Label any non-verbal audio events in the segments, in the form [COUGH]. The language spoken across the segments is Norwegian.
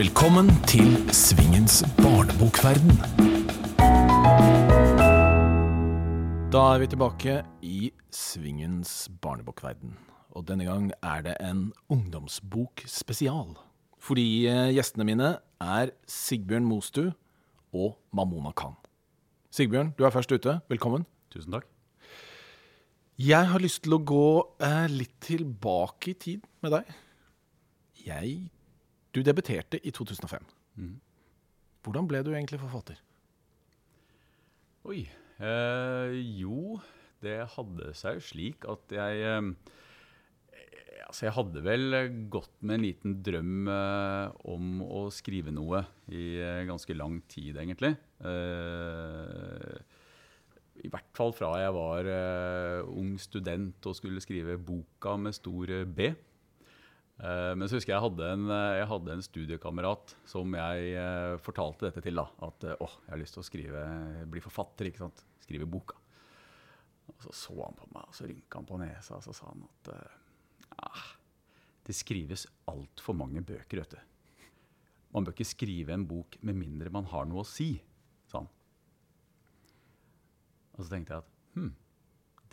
Velkommen til Svingens barnebokverden. Da er vi tilbake i Svingens barnebokverden. Og denne gang er det en ungdomsbok spesial. Fordi eh, gjestene mine er Sigbjørn Mostu og Mamona Khan. Sigbjørn, du er først ute. Velkommen. Tusen takk. Jeg har lyst til å gå eh, litt tilbake i tid med deg. Jeg Du debuterte i 2005. Hvordan ble du egentlig forfatter? Oi. Eh, jo, det hadde seg jo slik at jeg eh, Altså, jeg hadde vel gått med en liten drøm eh, om å skrive noe i eh, ganske lang tid, egentlig. Eh, I hvert fall fra jeg var eh, ung student og skulle skrive boka med stor B. Eh, men så husker jeg jeg hadde en, eh, jeg hadde en studiekamerat som jeg eh, fortalte dette til. da, At å, jeg har lyst til å skrive, bli forfatter, ikke sant? skrive boka. Og så så han på meg, og så rynka han på nesa, og så sa han at eh, ah, det skrives altfor mange bøker, vet du. Man bør ikke skrive en bok med mindre man har noe å si, sa han. Og så tenkte jeg at hm,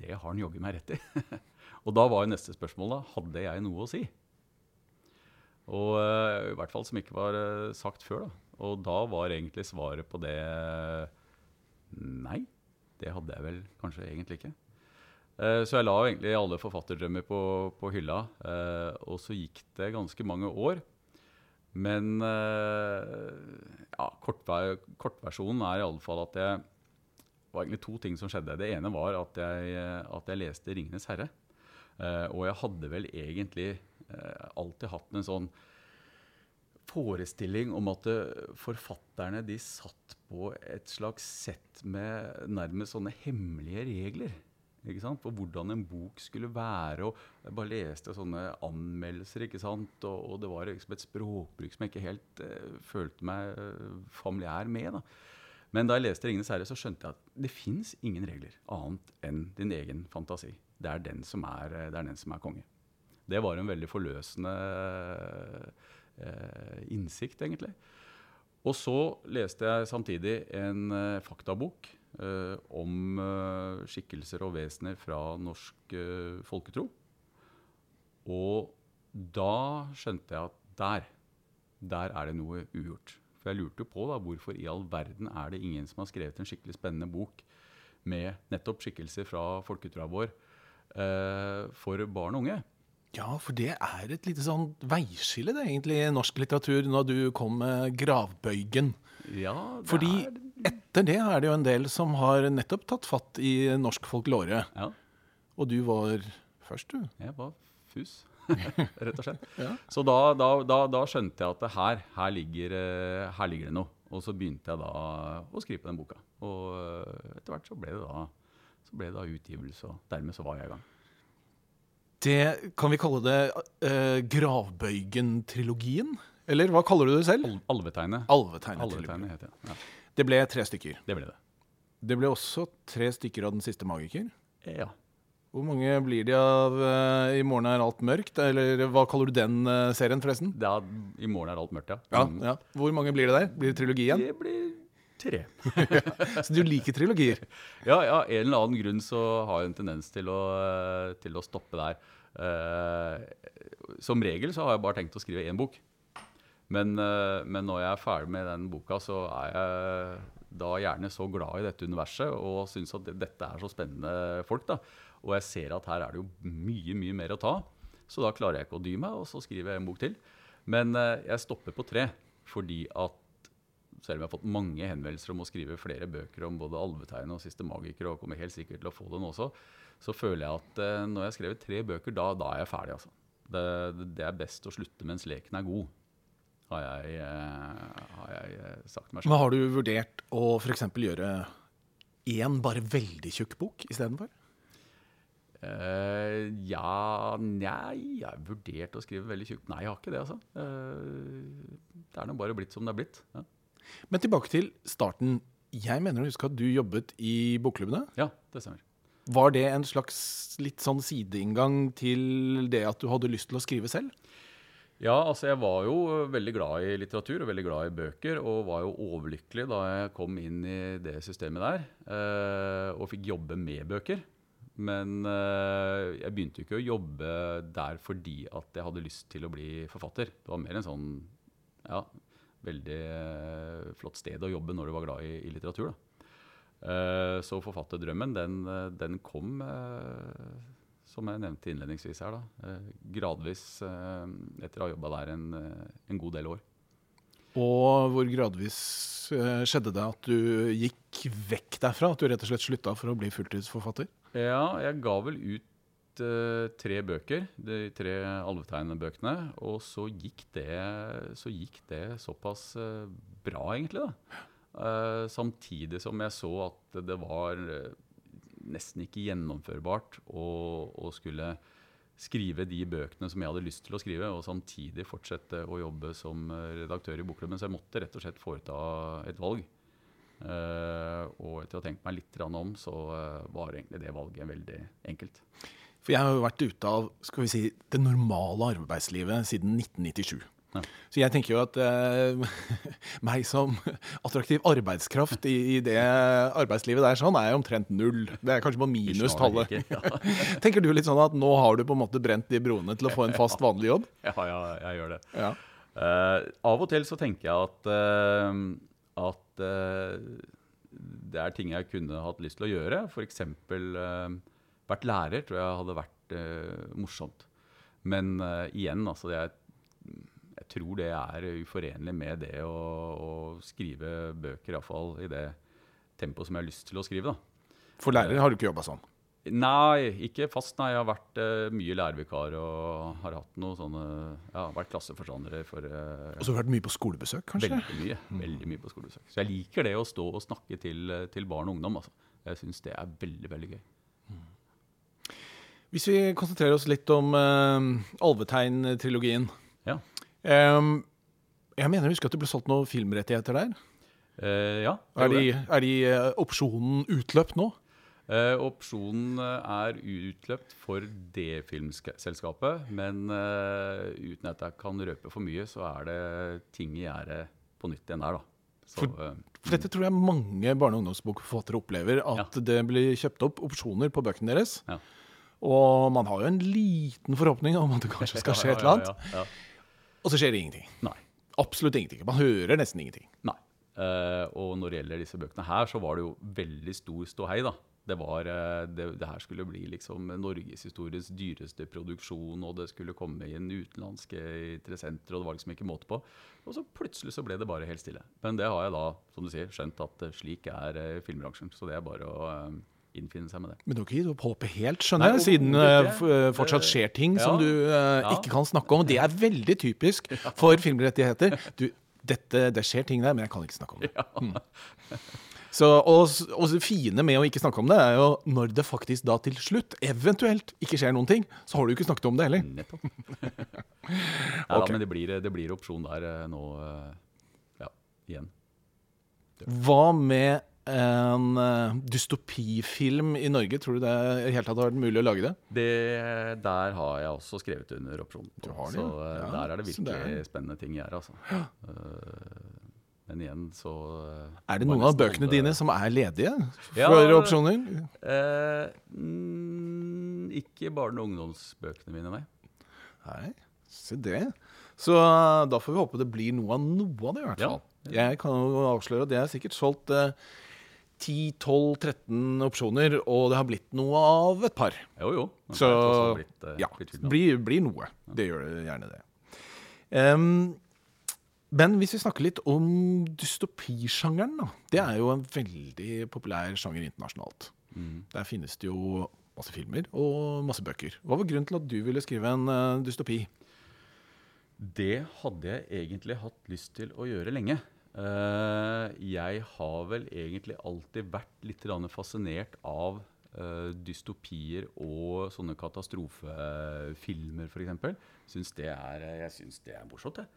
det har han jaggu meg rett i. [LAUGHS] og da var jo neste spørsmål da, hadde jeg noe å si? Og eh, i hvert fall som ikke var eh, sagt før. da. Og da var egentlig svaret på det nei. Det hadde jeg vel kanskje egentlig ikke. Eh, så jeg la egentlig alle forfatterdrømmer på, på hylla. og så gikk det ganske mange år. Men ja, kortver kortversjonen er iallfall at jeg Det var egentlig to ting som skjedde. Det ene var at jeg, at jeg leste 'Ringenes herre'. Og jeg hadde vel egentlig alltid hatt en sånn forestilling om at eh, forfatterne de satt på et slags sett med nærmest sånne hemmelige regler. Ikke sant? For hvordan en bok skulle være. og Jeg bare leste sånne anmeldelser, ikke sant? Og, og det var liksom et språkbruk som jeg ikke helt eh, følte meg eh, familiær med. da. Men da jeg leste 'Ringenes herre', så skjønte jeg at det fins ingen regler annet enn din egen fantasi. Det er den som er, eh, er, den som er konge. Det var en veldig forløsende eh, innsikt, egentlig. Og så leste jeg samtidig en eh, faktabok eh, om eh, skikkelser og vesener fra norsk eh, folketro. Og da skjønte jeg at der, der er det noe ugjort. For jeg lurte på da, hvorfor i all verden er det ingen som har skrevet en skikkelig spennende bok med nettopp skikkelser fra folketroa vår eh, for barn og unge. Ja, for det er et lite sånn veiskille det egentlig i norsk litteratur når du kom med 'Gravbøygen'. Ja, det Fordi er, etter det er det jo en del som har nettopp tatt fatt i norsk folklore. ja, Og du var først, du. jeg var fus, [LAUGHS] rett og slett. [LAUGHS] Ja. Så da, da, da, da skjønte jeg at her, her, ligger, eh, her ligger det noe. Og så begynte jeg da å skrive på den boka. Og eh, etter hvert så ble det da, så ble det da utgivelse, og dermed så var jeg i gang. Det kan vi kalle det uh, Gravbøygen-trilogien? Eller hva kaller du det selv? Al- Alvetegnet. Alvetegnet-trilogien. Alvetegnet heter det. Ja, Det ble tre stykker. det ble det. Det ble også tre stykker av Den siste magiker. Ja. Hvor mange blir de av uh, I morgen er alt mørkt? Eller hva kaller du den uh, serien, forresten? Det er, I morgen er alt mørkt, ja. Ja, Mm. ja. Hvor mange blir det der? Blir det trilogi igjen? Det blir tre. [LAUGHS] Så du liker trilogier? Ja, ja, en eller annen grunn så har jeg en tendens til å, eh, til å stoppe der. Uh, som regel så har jeg bare tenkt å skrive én bok. Men, uh, men når jeg er ferdig med den boka, så er jeg da gjerne så glad i dette universet og syns at dette er så spennende folk. da. Og jeg ser at her er det jo mye, mye mer å ta. Så da klarer jeg ikke å dy meg, og så skriver jeg en bok til. Men uh, jeg stopper på tre fordi at selv om jeg har fått mange henvendelser om å skrive flere bøker om både alvetegn og siste magiker, og kommer helt sikkert til å få det nå også, så føler jeg at eh, når jeg har skrevet tre bøker, da, da er jeg ferdig. altså. Det, det- er best å slutte mens leken er god, har jeg, eh, har jeg eh, sagt meg selv. Men har du vurdert å f.eks. gjøre én bare veldig tjukk bok istedenfor? Uh, ja Nei, jeg har vurdert å skrive veldig tjukt. Nei, jeg har ikke det, altså. Uh, det er nå bare blitt som det er blitt. Ja, Men tilbake til starten. Jeg mener å huske at du jobbet i bokklubbene. ja det stemmer. Var det en slags litt sånn sideinngang til det at du hadde lyst til å skrive selv? Ja, altså jeg var jo veldig glad i litteratur og veldig glad i bøker. Og var jo overlykkelig da jeg kom inn i det systemet der eh, og fikk jobbe med bøker. Men eh, jeg begynte jo ikke å jobbe der fordi at jeg hadde lyst til å bli forfatter. Det var mer en sånn ja, veldig eh, flott sted å jobbe når du var glad i, i litteratur. da. Eh, så forfatterdrømmen, den, eh, den kom som jeg nevnte innledningsvis her, da, gradvis etter å ha jobba der en, en, god del år. Og hvor gradvis skjedde det at du gikk vekk derfra? At du rett og slett slutta for å bli fulltidsforfatter? Ja, jeg ga vel ut uh, tre bøker, de tre alvetegnebøkene. Og så gikk det, så gikk det såpass uh, bra, egentlig, da. Uh, samtidig som jeg så at det var nesten ikke gjennomførbart å, å, skulle skrive de bøkene som jeg hadde lyst til å skrive, og samtidig fortsette å jobbe som redaktør i Bokklubben. Så jeg måtte rett og slett foreta et valg. Uh, og etter å ha tenkt meg litt om, så uh, var egentlig det valget veldig enkelt. For jeg har jo vært ute av skal vi si, det normale arbeidslivet siden 1997. Ja. Så jeg tenker jo at eh, [LAUGHS] meg som attraktiv arbeidskraft i, i, det arbeidslivet der sånn, er omtrent null. Det er kanskje på minustallet. Ja. [LAUGHS] tenker du litt sånn at nå har du på en måte brent de broene til å få en fast, vanlig jobb? [LAUGHS] Ja, ja jeg gjør det. Ja. av og til så tenker jeg at at uh, det er ting jeg kunne hatt lyst til å gjøre. F.eks. Uh, vært lærer tror jeg hadde vært uh, morsomt. Men uh, igjen, altså jeg, jeg, tror det er uforenlig med det å, å skrive bøker, iallfall i det tempoet som jeg har lyst til å skrive. da. For lærer har du ikke jobba sånn? Nei, ikke fast. nei. Jeg har vært uh, mye lærervikar og har hatt noe sånne, ja, vært klasseforstander for uh, Og så har du vært mye på skolebesøk, kanskje? Veldig mye. Veldig mye på skolebesøk. Så jeg liker det å stå og snakke til, til barn og ungdom. Altså. Jeg syns det er veldig, veldig gøy. Mm. Hvis vi konsentrerer oss litt om uh, Alvetegn-trilogien ja. Um, jeg mener å huske at det ble solgt noen filmrettigheter der. Uh, ja. Er de, er de opsjonen utløpt nå? Uh, opsjonen eh, er utløpt for det filmselskapet, men uh, uten at jeg kan røpe for mye, så er det ting i gjerdet på nytt igjen der, da. Så, for, for, dette tror jeg mange barne- og ungdomsbokforfattere opplever, at ja. det blir kjøpt opp opsjoner på bøkene deres. Ja. Og man har jo en liten forhåpning om at det kanskje skal skje et eller annet. [LAUGHS] Og så skjer det ingenting. Nei. Absolutt ingenting. Man hører nesten ingenting. Nei. Uh, og når det gjelder disse bøkene her, så var det jo veldig stor ståhei, da det, var, eh, det, det, her skulle bli liksom norgeshistoriens dyreste produksjon, og det skulle komme inn utenlandske interessenter, og det var liksom ikke måte på. Og så plutselig så ble det bare helt stille. Men det har jeg da, som du sier, skjønt at slik er eh, filmbransjen. Så det er bare å innfinne seg med det. Men du har ikke gitt opp håpet helt, skjønner jeg, siden det fortsatt skjer ting ja, som du uh, ikke kan snakke om. Det er veldig typisk [LAUGHS] for filmrettigheter. Du, dette, det skjer ting der, men jeg kan ikke snakke om det. Ja. Mm. Så, og, og, det fine med å ikke snakke om det, er jo når det faktisk da til slutt eventuelt ikke skjer noen ting, så har du ikke snakket om det heller. Nettopp. [LAUGHS] ja, men det blir, det blir, opsjon der eh, nå, eh, ja, igjen. Hva med en uh, dystopifilm i Norge? Tror du det helt tatt har vært mulig å lage det? det? Der har jeg også skrevet under opsjonen. Så ja, der er det virkelig er... spennende ting jeg gjør. Altså. Ja. Uh, men igjen så eh, Er det noen av bøkene dine som er ledige for ja, opsjoner? Eh, mm, ikke barne- og ungdomsbøkene mine, nei. Nei, se det. Så da får vi håpe det blir noe av noe av det, i hvert fall. Ja. Jeg kan jo avsløre at jeg har sikkert solgt uh, 10-12-13 opsjoner, og det har blitt noe av et par. Jo, jo. Så blitt, uh, ja, blir, blir noe. Det gjør det gjerne det. Um, men hvis vi snakker litt om dystopisjangeren, da. Det er jo en veldig populær sjanger internasjonalt. Mm. Der finnes det jo masse filmer og masse bøker. Hva var grunnen til at du ville skrive en uh, dystopi? Det hadde jeg egentlig hatt lyst til å gjøre lenge. Uh, jeg har vel egentlig alltid vært litt fascinert av uh, dystopier og sånne katastrofefilmer, f.eks. Syns er, jeg syns det er morsomt, jeg.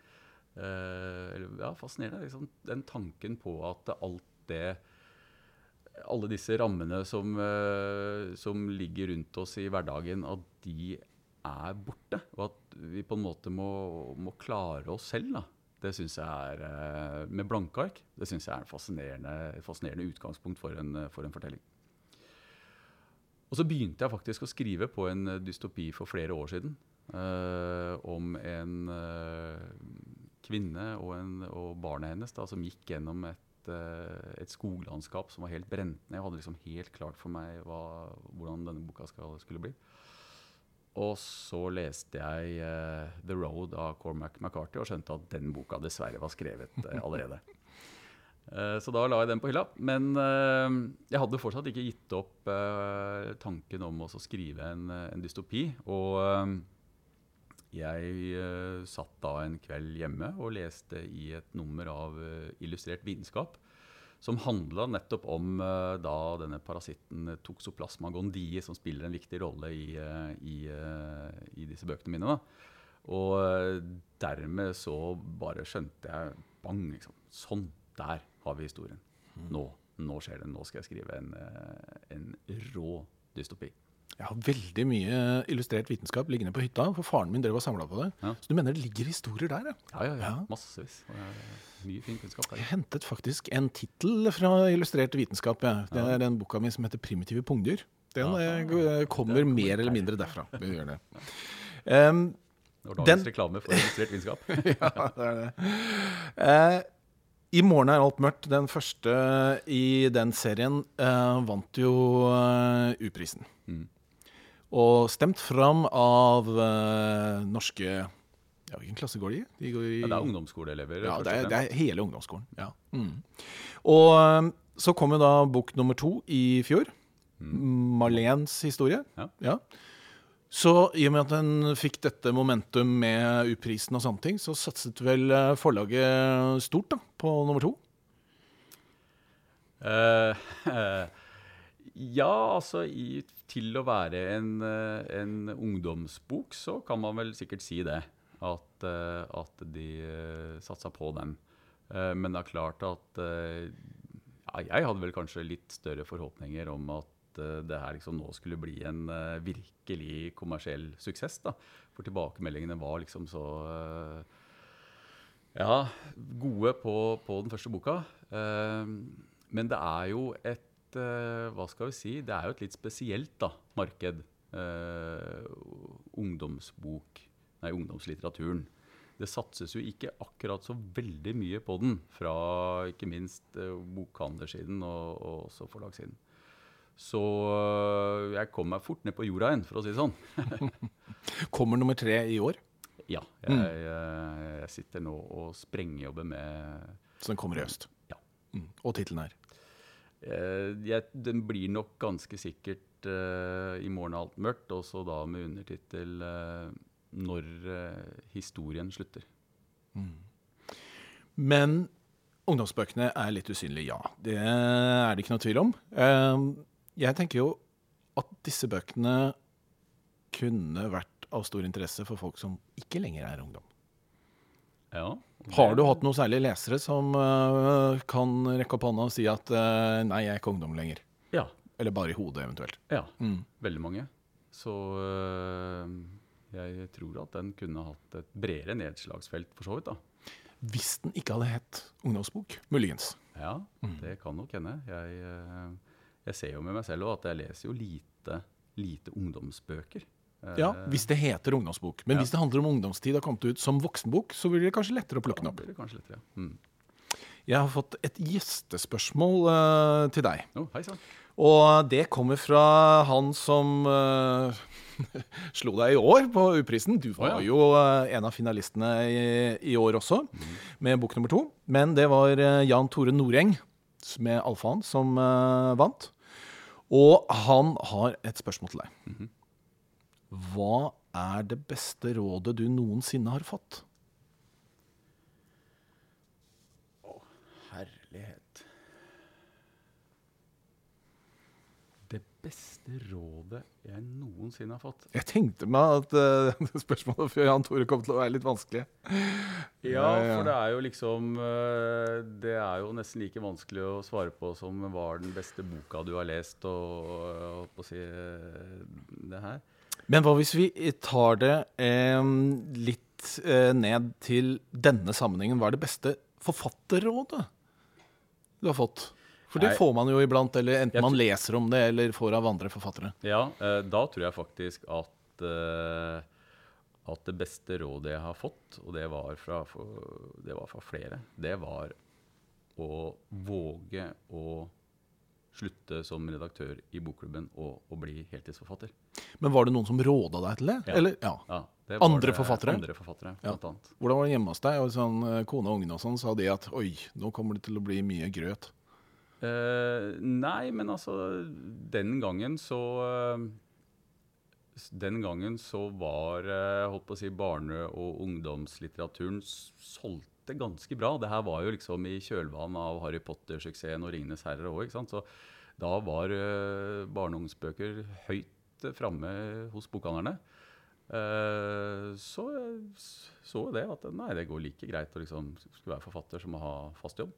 Ja, fascinerende. Liksom, den tanken på at alt det Alle disse rammene som, som, ligger rundt oss i hverdagen, at de er borte. Og at vi på en måte må, må klare oss selv. da. Det syns jeg er eh, Med blanke ark. Det syns jeg er et fascinerende, fascinerende utgangspunkt for en, for en fortelling. Og så begynte jeg faktisk å skrive på en dystopi for flere år siden. eh, om en eh, kvinne og, en, og barnet hennes da, som gikk gjennom et, eh, et skoglandskap som var helt brent ned. Jeg hadde liksom helt klart for meg hva, hvordan denne boka skal, skulle bli. Og så leste jeg uh, 'The Road' av Cormac McCarthy og skjønte at den boka dessverre var skrevet uh, [LAUGHS] allerede. uh, så da la jeg den på hylla. Men jeg hadde fortsatt ikke gitt opp tanken om å skrive en, en dystopi. Og jeg satt da en kveld hjemme og leste i et nummer av Illustrert vitenskap, som handla nettopp om eh, da denne parasitten eh, toxoplasma gondii, som spiller en viktig rolle i, eh, i, i disse bøkene mine. Da. Og dermed så bare skjønte jeg bang, liksom. Sånn, der har vi historien. Nå, nå skjer det. Nå skal jeg skrive en, en rå dystopi. Jeg har veldig mye illustrert vitenskap liggende på hytta, for faren min drev og samla på det. Ja. Så du mener det ligger historier der, ja? Ja, ja, ja. Massevis. Mye fin kunnskap der. Jeg hentet faktisk en tittel fra Illustrert vitenskap. Ja. Det er den boka mi som heter 'Primitive pungdyr'. Den Aha. eh, kommer Den mer eller mindre derfra. Vi [LAUGHS] gjør det. Um, Det var dagens Den- reklame for illustrert vitenskap. [LAUGHS] [LAUGHS] ja, det er det. Uh, I morgen er alt mørkt. Den første i den serien uh, vant jo uh, U-prisen. Mm. Og stemt fram av uh, norske ja, Hvilken klasse går de i? De går i Ja, det er ungdomsskoleelever. ja, det er, det er hele ungdomsskolen. Ja. Mm. Og eh, så kom jo da bok nummer to i fjor. Marlens historie. Ja. Så i og med at den fikk dette momentum med U-prisen og sånne ting, så satset vel eh, forlaget stort da, på nummer to. Uh, uh, [LAUGHS] ja, altså i, til å være en, eh, en ungdomsbok, så kan man vel sikkert si det. At, eh, at de uh, satsa på den. Eh, men det er klart at eh, ja, jeg hadde vel kanskje litt større forhåpninger om at eh, det her liksom nå skulle bli en eh, virkelig kommersiell suksess. da. For tilbakemeldingene var liksom så eh, ja, gode på, på den første boka. Eh, men det er jo et eh, Hva skal vi si? Det er jo et litt spesielt da, marked. Eh, ungdomsbok Nei, ungdomslitteraturen. Det satses jo ikke akkurat så veldig mye på den fra ikke minst eh, bokhandlersiden og, og også forlagssiden. Så jeg kom meg fort ned på jorda igjen, for å si det sånn. [LAUGHS] Kommer nummer tre i år, Ja, jeg, mm. jeg sitter nå og sprengjobber med så den kommer i høst. Ja. Mm. Og tittelen er jeg, den blir nok ganske sikkert eh, 'I morgen er alt mørkt', og så da med undertittel eh, 'Når eh, historien slutter'. Men ungdomsbøkene er litt usynlige, ja. Det er det ikke noe tvil om. Eh, Jeg tenker jo at disse bøkene kunne vært av stor interesse for folk som ikke lenger er ungdom. Ja. Har du hatt noen særlige lesere som uh, kan rekke opp hånda og si at uh, nei, jeg er ikke ungdom lenger? Ja. Eller bare i hodet, eventuelt. ja. Mm. Veldig mange. Så uh, jeg tror at den kunne hatt et bredere nedslagsfelt, for så vidt. da. Hvis den ikke hadde hett ungdomsbok, muligens. Ja, det kan nok hende. Jeg, jeg ser jo med meg selv at jeg leser jo lite, lite ungdomsbøker. Eh, Ja, Hvis det heter ungdomsbok. Men Ja. hvis det handler om ungdomstid og har kommet ut som voksenbok, så blir det kanskje lettere å plukke den opp. blir det kanskje lettere. Ja. Mm. Jeg har fått et gjestespørsmål uh, til deg. Oh, hei sann. Og det kommer fra han som uh, [LAUGHS] slo deg i år på U-prisen. Du var oh, ja. jo uh, en av finalistene i, i år også, med bok nummer to. Men det var eh, Jan Tore Noreng med Alfaen som eh, vant. Og han har et spørsmål til deg. Hva er det beste rådet du noensinne har fått? Herlighet. Det beste rådet jeg noensinne har fått. Jeg tenkte meg at [LAUGHS] uh, spørsmålet fra Jan Tore kom til å være litt vanskelig. Ja, for det er jo liksom eh, Det er jo nesten like vanskelig å svare på som hva er den beste boka du har lest, og, og holdt på å si eh, det her. Men hva hvis vi tar det eh, litt eh, ned til denne sammenhengen? Hva er det beste forfatterrådet du har fått? For det Nei. får man jo iblant, eller enten man leser om det eller får av andre forfattere. Ja, eh, da tror jeg faktisk at eh, at det beste rådet jeg har fått, og det var fra, for, det var fra flere, det var å våge å slutte som redaktør i bokklubben og, og bli heltidsforfatter. Men var det noen som råda deg til det? Ja. Eller, ja. Ja, det var Andre det- forfattere? Andre forfattere, Ja. Hvordan var det hjemme hos deg? Og sånn, eh, kone og ungene og sånn, sa de at oi, nå kommer det til å bli mye grøt. Uh, nei, men altså Den gangen så s- Den gangen så var eh, holdt på å si barne- og ungdomslitteraturen solgte ganske bra. Det her var jo liksom i kjølvannet av Harry Potter-suksessen og 'Ringenes herrer' òg. Så da var eh, barne- og ungdomsbøker høyt framme hos bokhandlerne. Eh, så så det at nei, det går like greit å liksom skulle være forfatter som å ha fast jobb.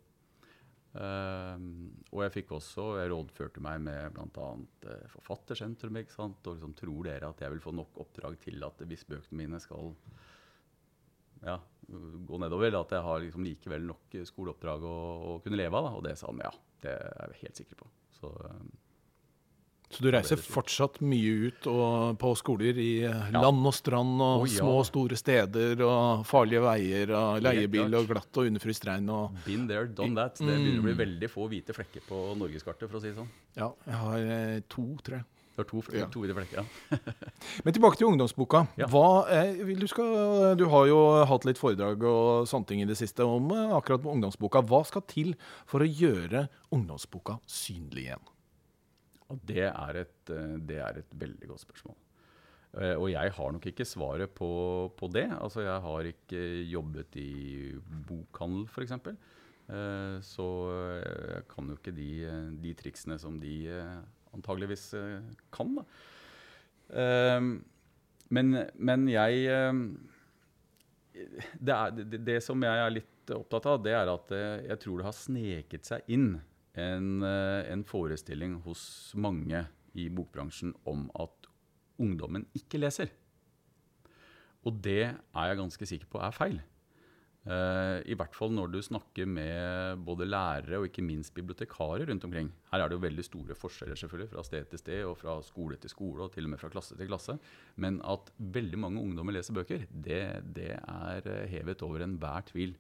Ehm, og jeg fikk også, jeg rådførte meg med bl.a. Uh, Forfattersentrum. ikke sant? Og liksom, tror dere at jeg vil få nok oppdrag til at hvis bøkene mine skal ja, gå nedover, at jeg har liksom likevel nok eh, skoleoppdrag å, å kunne leve av? Da? Og det sa han ja, det er jeg helt sikker på. Så ehm, Så du reiser fortsatt mye ut og, på skoler i eh, land og strand og oh, ja. små og store steder og farlige veier og leiebil og glatt og underfryst regn og been there, done that. Det begynner å bli veldig få hvite flekker på norgeskartet, for å si det sånn. Ja, jeg har eh, to, tror jeg. Det har to, Ja. to hvite flekker, ja. [LAUGHS] Men tilbake til ungdomsboka. Ja. Hva, eh, vil du, skal, du har jo hatt litt foredrag og sånne ting i det siste om akkurat ungdomsboka. Hva skal til for å gjøre ungdomsboka synlig igjen? Og det er et, eh, det er et veldig godt spørsmål. Eh, Og jeg har nok ikke svaret på, på det. Altså, jeg har ikke jobbet i bokhandel, f.eks. Så eh, jeg kan jo ikke de, de triksene som de antageligvis kan. Da. Men, men jeg det, er, det, det som jeg er litt opptatt av, det er at jeg tror det har sneket seg inn en, eh, en forestilling hos mange i bokbransjen om at ungdommen ikke leser. Og det er jeg ganske sikker på er feil. Eh, I hvert fall når du snakker med både lærere og ikke minst bibliotekarer rundt omkring. Her er det jo veldig store forskjeller selvfølgelig fra sted til sted og fra skole til skole og til og med fra klasse til klasse. Men at veldig mange ungdommer leser bøker, det, det er eh, hevet over enhver tvil.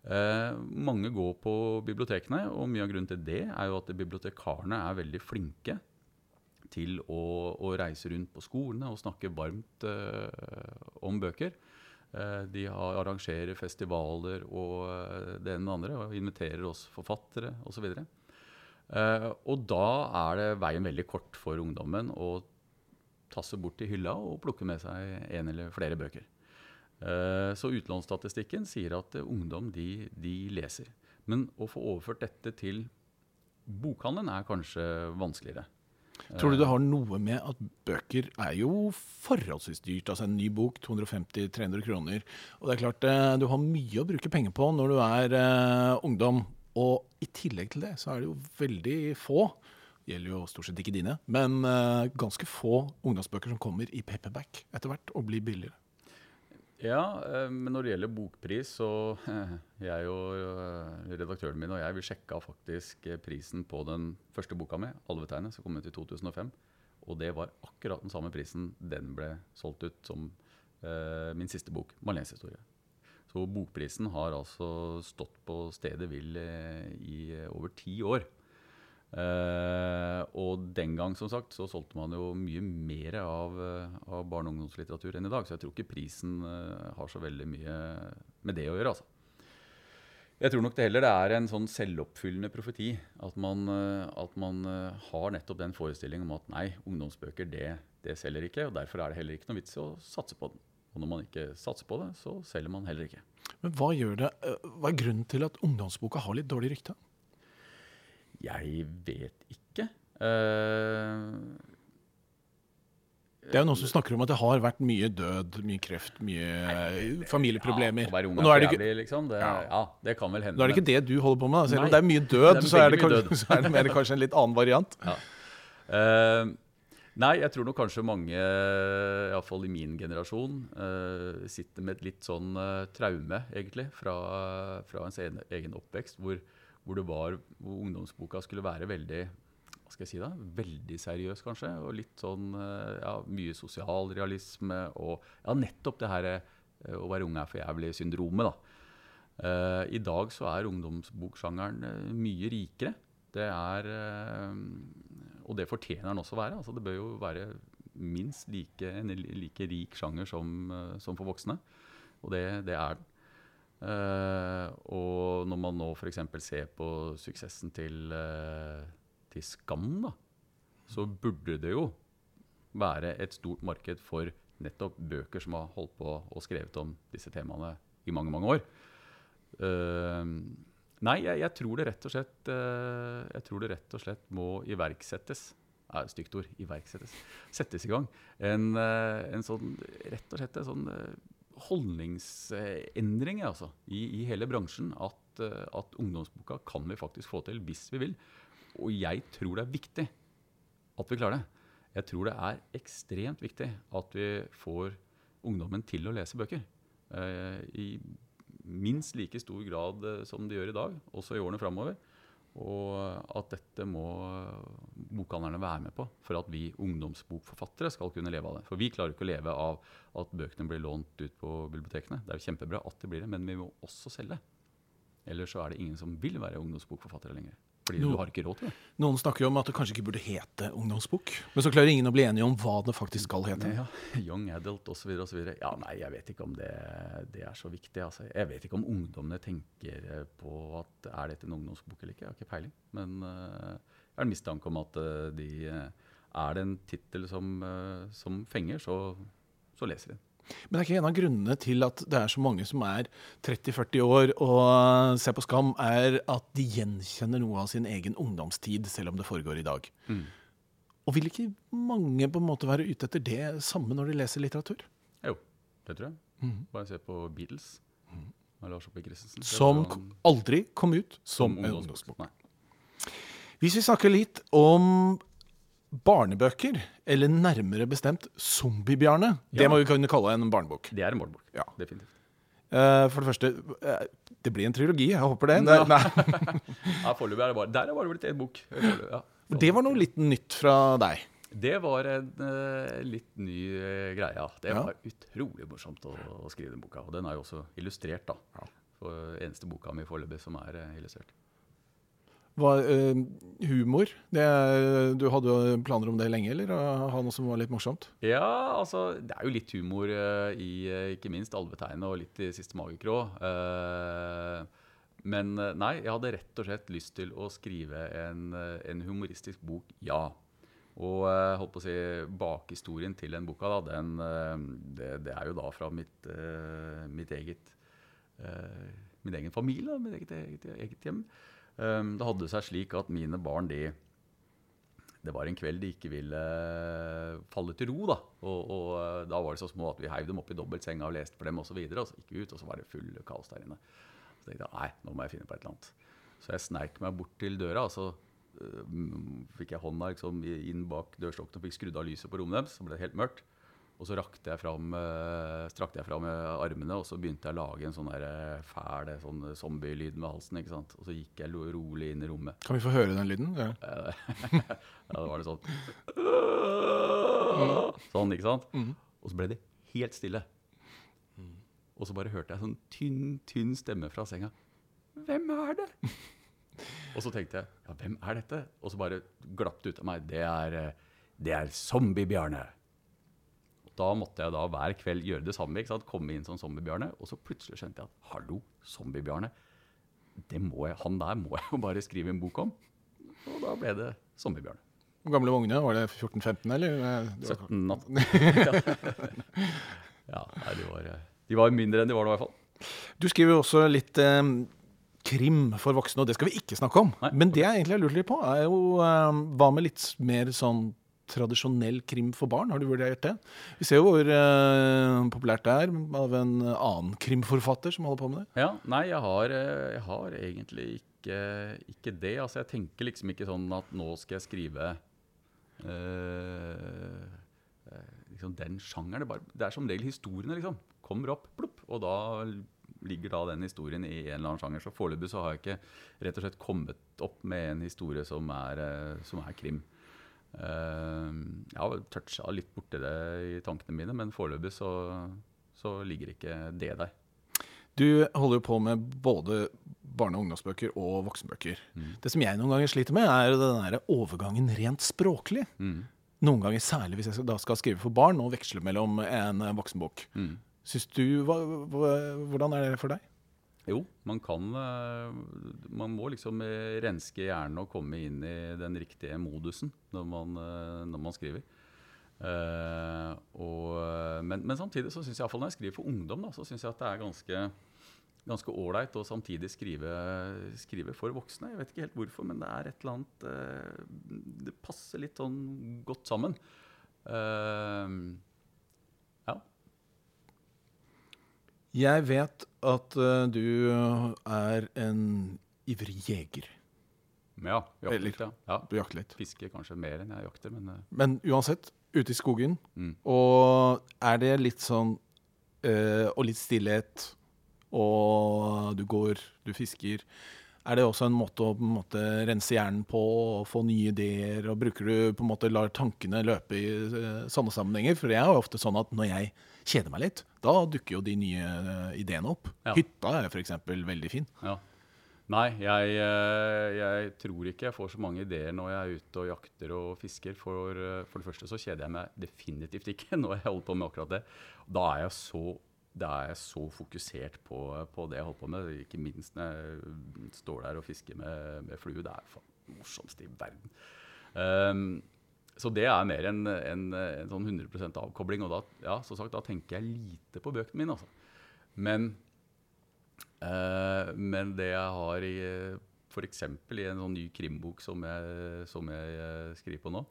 Eh, mange går på bibliotekene, og mye av grunnen til det er jo at bibliotekarene er veldig flinke til å, å reise rundt på skolene og snakke varmt eh, om bøker. Eh, de har, arrangerer festivaler og eh, det ene og det andre, og inviterer oss forfattere osv. Uh, og da er det veien veldig kort for ungdommen å tasse bort til hylla og plukke med seg en eller flere bøker. Eh, så utlånsstatistikken sier at eh, ungdom de, de leser. Men å få overført dette til bokhandelen er kanskje vanskeligere. Tror du det har noe med at bøker er jo forholdsvis dyrt? Altså en ny bok, 250-300 kroner. Og det er klart, eh, du har mye å bruke penger på når du er uh, ungdom. Og i tillegg til det, så er det jo veldig få, det gjelder jo stort sett ikke dine, men uh, ganske få ungdomsbøker som kommer i paperback etter hvert og blir billigere. Ja, eh, men når det gjelder bokpris, så jeg og eh, redaktøren min og jeg vi sjekka faktisk eh, prisen på den første boka mi, 'Alvetegnet', som kom ut i 2005. Og det var akkurat den samme prisen den ble solgt ut som eh, min siste bok, 'Marlenes historie'. Så bokprisen har altså stått på stedet hvil eh, i eh, over ti år. Eh, og den gang som sagt, så solgte man jo mye mer av, eh, av barne- og ungdomslitteratur enn i dag. Så jeg tror ikke prisen eh, har så veldig mye med det å gjøre. altså. Jeg tror nok det heller det er en sånn selvoppfyllende profeti. At man, at man har nettopp den forestillingen om at nei, ungdomsbøker det, det selger ikke. og Derfor er det heller ikke noe vits i å satse på den. Og når man ikke satser på det, så selger man heller ikke. Men hva, gjør det, hva er grunnen til at ungdomsboka har litt dårlig rykte? Jeg vet ikke. Uh, Det er jo noen som snakker om at det har vært mye død, mye kreft, mye familieproblemer. Ja, å være ung er det ikke, jævlig, liksom. Det, Ja. ja. det kan vel hende. nå er det ikke det du holder på med. da. Selv om det er mye død, er så, er det mye kanskje, [LAUGHS] så er det mer kanskje en litt annen variant. Ja. Uh, Nei, jeg tror nok kanskje mange, iallfall i min generasjon, uh, sitter med et litt sånn uh, traume, egentlig, fra, fra ens egen, egen oppvekst, hvor, hvor, var, hvor ungdomsboka skulle være veldig hva skal jeg si da, veldig seriøs, kanskje. Og litt sånn eh, ja, mye sosialrealisme og ja, nettopp det her eh, å være ung er for jævlig-syndromet, da. Uh, I dag så er ungdomsboksjangeren mye rikere. Det er uh, Og det fortjener den også å være. Altså, det bør jo være minst like, en like rik sjanger som, som for voksne. Og det, det er den. Og når man nå f.eks. ser på suksessen til, til Skam, da, så burde det jo være et stort marked for nettopp bøker som har holdt på og skrevet om disse temaene i mange, mange år. Uh, nei, jeg, jeg, tror det rett og slett uh, Jeg tror det rett og slett må iverksettes. Er et stygt ord. Iverksettes. Settes i gang. En, uh, en sånn rett og slett en sånn holdningsendring altså, i, i, hele bransjen. At, at, ungdomsboka kan vi faktisk få til hvis vi vil. Og jeg tror det er viktig at vi klarer det. Jeg tror det er ekstremt viktig at vi får ungdommen til å lese bøker. I minst like stor grad eh, som de gjør i dag, også i årene framover. Og at dette må bokhandlerne være med på for at vi ungdomsbokforfattere skal kunne leve av det. For vi klarer ikke å leve av at bøkene blir lånt ut på bibliotekene. Det er jo kjempebra at det blir det, men vi må også selge. Ellers så er det ingen som vil være ungdomsbokforfattere lenger. Fordi no, du har ikke råd til det. Noen snakker jo om at det kanskje ikke burde hete ungdomsbok. Men så klarer ingen å bli enige om hva det faktisk skal hete. Ja, [LAUGHS] young adult osv. osv. Ja, nei, jeg vet ikke om det, det er så viktig. Altså. Jeg vet ikke om ungdommene tenker eh, på at er dette en ungdomsbok eller ikke. Jeg har ikke peiling. Men uh, jeg har en mistanke om at uh, de, uh, er det en tittel som, som, fenger, så, så leser de den. Men det er ikke en av grunnene til at det er så mange som er 30-40 år og ser på Skam, er at de gjenkjenner noe av sin egen ungdomstid, selv om det foregår i dag. Mm. Og vil ikke mange på en måte være ute etter det samme når de leser litteratur? Jo, det tror jeg. Mm. Bare se på Beatles. Mm. Lars Oppe Christensen. Som aldri kom ut som, som ungdomsbok. Hvis vi snakker litt om barnebøker, eller nærmere bestemt Zombiebjarne. Ja. Det må vi kunne kalle en barnebok. Det er en barnebok, ja. definitivt. Uh, for det første, uh, det blir en trilogi. Jeg håper det. Ja. [LAUGHS] [LAUGHS] ja, Foreløpig er det bare Der er det blitt én bok. Ja. Det var noe litt nytt fra deg? Det var en uh, litt ny greie. ja. Det var utrolig morsomt å, å, skrive den boka. Og den er jo også illustrert, da. For eneste boka mi foreløpig som er illustrert. Var, uh, humor det, Du hadde jo planer om det lenge, eller ha noe som var litt morsomt? Ja, altså Det er jo litt humor uh, i uh, ikke minst Alvetegnet og litt i Siste magekrå. men nei, jeg hadde rett og slett lyst til å skrive en, en humoristisk bok, ja. Og holdt på å si, bakhistorien til den boka, da, den, det, det, er jo da fra mitt, mitt eget min egen familie, mitt eget, eget, eget hjem. Um, det hadde seg slik at mine barn de, Det var en kveld de ikke ville falle til ro. Da og, og uh, da var de så små at vi heiv dem opp i dobbeltsenga og leste for dem osv. Og, så og så gikk vi ut, og så var det full kaos der inne. Så tenkte jeg nei, nå må jeg finne på et eller annet. Så jeg sneik meg bort til døra. og så uh, fikk jeg hånda liksom, inn bak dørstokken og fikk skrudd av lyset på rommet deres. Så ble det helt mørkt. Og så rakte jeg fram, uh, strakte jeg fram armene, og så begynte jeg å lage en sånn uh, fæl sånn zombielyd med halsen. ikke sant? Og så gikk jeg rolig inn i rommet. Kan vi få høre den lyden? Ja, [LAUGHS] ja det var det sånn Sånn, ikke sant? Mm. Og så ble det helt stille. Mm. Og så bare hørte jeg sånn tynn, tynn stemme fra senga. Hvem er det? [LAUGHS] og så tenkte jeg ja, hvem er dette? Og så bare glapp det ut av meg. Det er, eh, det er Zombie-Bjarne da måtte jeg da hver kveld gjøre det samme. ikke sant? Komme inn som Zombiebjarne. Og så plutselig skjønte jeg at hallo, Zombiebjarne. Han der må jeg jo bare skrive en bok om. Og da ble det Zombiebjarne. Hvor gamle var ungene? Var det 14-15, eller? 17-18. [LAUGHS] ja, nei, de var, de var, mindre enn de var nå, i hvert fall. Du skriver jo også litt eh, krim for voksne, og det skal vi ikke snakke om. Nei. Men det jeg egentlig har lurt litt på, er jo eh, hva med litt mer sånn tradisjonell krim for barn? Har du vurdert det? Vi ser jo hvor uh, populært det er av en annen krimforfatter som holder på med det. Ja, Nei, jeg har, eh, jeg har egentlig ikke, ikke, det. Altså, jeg tenker liksom ikke sånn at nå skal jeg skrive eh, liksom den sjangeren. Det, bare, det er som regel historiene, liksom. Kommer opp, plopp, og da ligger da den historien i en eller annen sjanger. Så foreløpig så har jeg ikke rett og slett kommet opp med en historie som er, som er krim. Eh, jeg har toucha litt borti det i tankene mine, men foreløpig så, så ligger ikke det der. Du holder jo på med både barne- og ungdomsbøker og voksenbøker. Det som jeg noen ganger sliter med, er den der overgangen rent språklig. Mm. Noen ganger særlig hvis jeg da skal skrive for barn og veksle mellom en voksenbok. Mm. Syns du, hva, hva, Hvordan er det for deg? Jo, man kan eh, Man må liksom eh, renske hjernen og komme inn i den riktige modusen når man, eh, når man skriver. Uh, og, men, men samtidig så syns jeg iallfall når jeg skriver for ungdom, da, så syns jeg at det er ganske ganske ålreit å samtidig skrive, skrive for voksne. Jeg vet ikke helt hvorfor, men det er et eller annet uh, Det passer litt sånn godt sammen. Eh, ja. Jeg vet at uh, du er en ivrig jeger. ja Eller- litt, ja. ja. Du jakter litt. Fisker kanskje mer enn jeg jakter, men uh. Men uansett, ute i skogen. Mm. Og er det litt sånn uh, Og litt stillhet, og du går, du fisker. Er det også en måte å på en måte, rense hjernen på og få nye ideer? Og bruker du på en måte lar tankene løpe i eh, sånne sammenhenger? For det er jo ofte sånn at når jeg kjeder meg litt, da dukker jo de nye eh, ideene opp. Ja. Hytta er f.eks. veldig fin. Ja. Nei, jeg, eh, jeg tror ikke jeg får så mange ideer når jeg er ute og jakter og fisker. For, eh, for det første så kjeder jeg meg definitivt ikke [LAUGHS] når jeg holder på med akkurat det. Da er jeg så, da er jeg så fokusert på, på det jeg holder på med. Ikke minst når jeg står der og fisker med, med flue. Det er faen det morsomste i verden. Ehm, så det er mer en, en, en sånn 100% avkobling. Og da, ja, sagt, da tenker jeg lite på bøkene mine. Altså. Men Eh, men det jeg har i f.eks. i en sånn ny krimbok som jeg, som jeg eh, skriver på nå,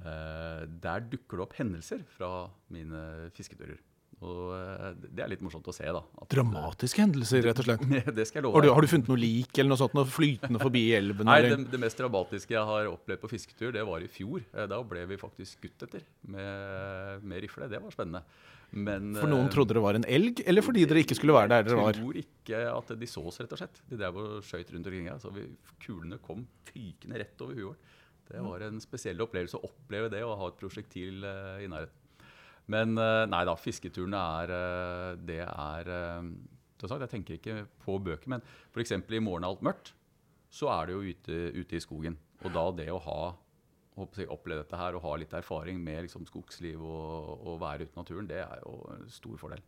eh, der dukker det opp hendelser fra mine fisketurer. Og eh, det er litt morsomt å se, da. At- Dramatiske hendelser, rett og slett. [LAUGHS] det skal jeg love Har du, har du funnet noe lik eller noe sånt, noe flytende forbi [LAUGHS] elven? Nei, det, det mest dramatiske jeg har opplevd på fisketur, det var i fjor. Eh, Da ble vi faktisk skutt etter med, med rifle. Det var spennende. Men, For noen eh, trodde det var en elg, eller fordi dere ikke skulle være der dere var? Jeg tror ikke at de så oss, rett og slett. De drev og skøyt rundt omkring her. Så vi, kulene kom fykende rett over huet vårt. Det var en spesiell opplevelse å oppleve det å ha et prosjektil i nærheten. Men eh, nei da, fisketurene er eh, Det er eh, som sagt, Jeg tenker ikke på bøker, men f.eks. i 'Morgen er alt mørkt' så er det jo ute, ute i skogen. Og da det å ha jeg, oppleve dette her og ha litt erfaring med liksom, skogsliv og, og være ute i naturen, det er jo en stor fordel.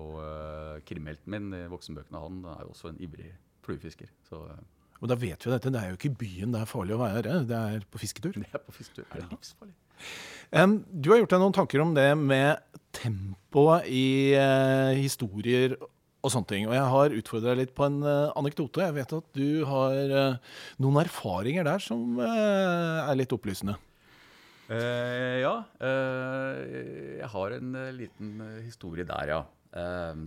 Og uh, krimhelten min i voksenbøkene han er jo også en ivrig fluefisker. Så eh, Og da vet vi jo dette, det er jo ikke i byen det er farlig å være, det er på fisketur. det er på fisketur. Det er livsfarlig. Um, du har gjort deg noen tanker om det med tempoet i uh, historier og sånne ting. Og jeg har utfordra deg litt på en uh, anekdote. Jeg vet at du har uh, noen erfaringer der som er litt opplysende. Ja, jeg har en liten historie der, ja.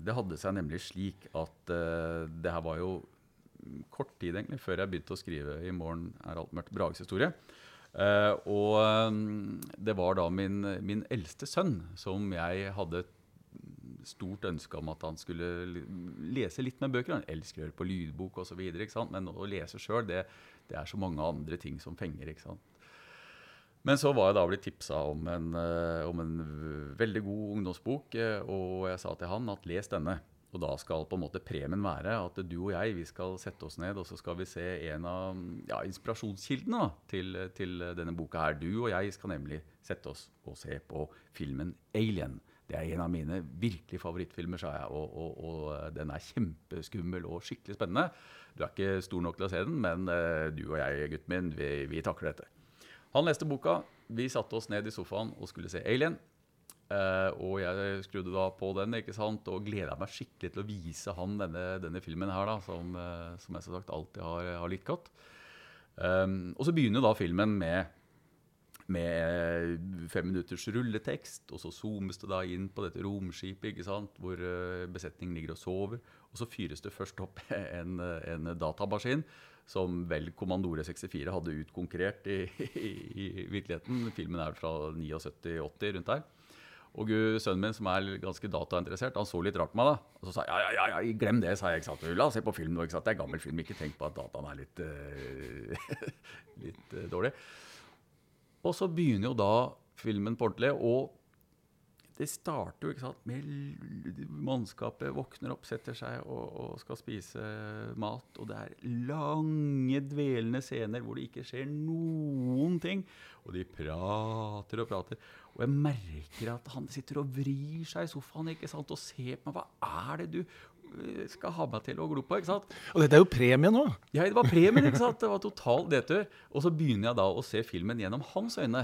Det hadde seg nemlig slik at det her var jo kort tid egentlig før jeg begynte å skrive 'I morgen er alt mørkt' Brages historie. Eh, og eh, det var da min, min eldste sønn som jeg hadde stort ønske om at han skulle lese litt med bøker. Han elsker å høre på lydbok osv., men å lese sjøl, det, det er så mange andre ting som fenger. ikke sant? Men så var jeg da blitt tipsa om eh, om en veldig god ungdomsbok, eh, og jeg sa til han at les denne. Og da skal på en måte premien være at du og jeg vi skal sette oss ned og så skal vi se en av ja, inspirasjonskildene da, til, til denne boka. her. Du og jeg skal nemlig sette oss og se på filmen 'Alien'. Det er en av mine virkelig favorittfilmer, sa jeg. Og, og, og den er kjempeskummel og skikkelig spennende. Du er ikke stor nok til å se den, men eh, du og jeg, gutten min, vi, vi takler dette. Han leste boka, vi satte oss ned i sofaen og skulle se 'Alien'. Eh, og jeg skrudde da på den ikke sant? og gleda meg skikkelig til å vise han denne, denne filmen her, da, som, uh, som jeg som sagt alltid har, har likt godt. Um, og så begynner da filmen med med fem minutters rulletekst. Og så zoomes det da inn på dette romskipet ikke sant? hvor uh, besetningen ligger og sover. Og så fyres det først opp [LAUGHS] en, en datamaskin som vel Kommandore 64 hadde utkonkurrert i, [LAUGHS] i, i, virkeligheten. Filmen er fra 79-80, rundt der. Og sønnen min, som er ganske datainteressert, han så litt rart på meg. da. Og så sa jeg ja, ja, ja, glem det, sa jeg. ikke sant? La oss se på film nå. ikke sant? Det er gammel film. Ikke tenk på at dataen er litt, uh, [LAUGHS] litt uh, dårlig. Og så begynner jo da filmen på ordentlig. og det starter jo ikke sant, med mannskapet våkner opp, setter seg og, og, skal spise mat. Og det er lange, dvelende scener hvor det ikke skjer noen ting. Og de prater og prater. Og jeg merker at han sitter og vrir seg i sofaen ikke sant, og ser på meg. Hva er det du eh, skal ha meg til å glo på? ikke sant? Og dette er jo premie nå. Ja, det var premien. ikke sant? Det var total nedtur. Og så begynner jeg da å se filmen gjennom hans øyne.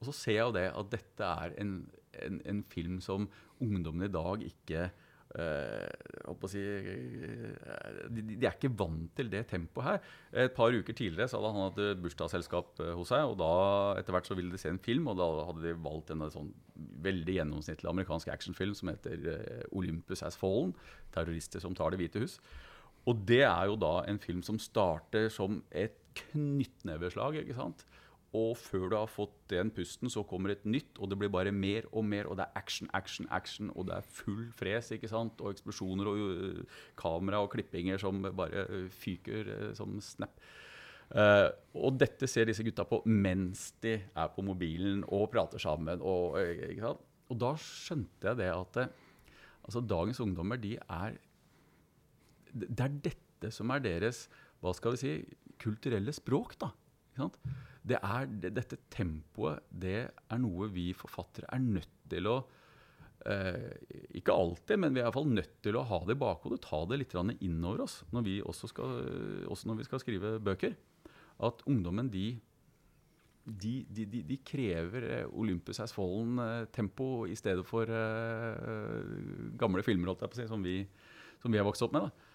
Og så ser jeg jo det at dette er en, en, en film som ungdommen i dag ikke uh, si, uh, de, de, er ikke vant til det tempoet her. Et par uker tidligere så hadde han hatt bursdagsselskap uh, hos seg. og da Etter hvert så ville de se en film, og da hadde de valgt en sånn veldig gjennomsnittlig amerikansk actionfilm som heter Olympus Has Fallen. 'Terrorister som tar Det hvite hus'. Og det er jo da en film som starter som et knyttneveslag. ikke sant? Og før du har fått den pusten, så kommer et nytt, og det blir bare mer og mer. Og det er action, action, action, og det er full fres. ikke sant? Og eksplosjoner og uh, kamera og klippinger som bare uh, fyker uh, som snap. og dette ser disse gutta på mens de er på mobilen og prater sammen. Og, ikke sant? og da skjønte jeg det at altså, dagens ungdommer, de er Det er dette som er deres hva skal vi si, kulturelle språk. da, ikke sant? Det er, det, dette tempoet det er noe vi forfattere er nødt til å eh, Ikke alltid, men vi er i fall nødt til å ha det i bakhodet. Ta det litt inn over oss når vi også skal, også når vi skal skrive bøker. At ungdommen de, de, de, de krever eh, Olympus Has Fallen-tempo i stedet for eh, gamle filmer si, som, vi, som, vi, har vokst opp med. Da.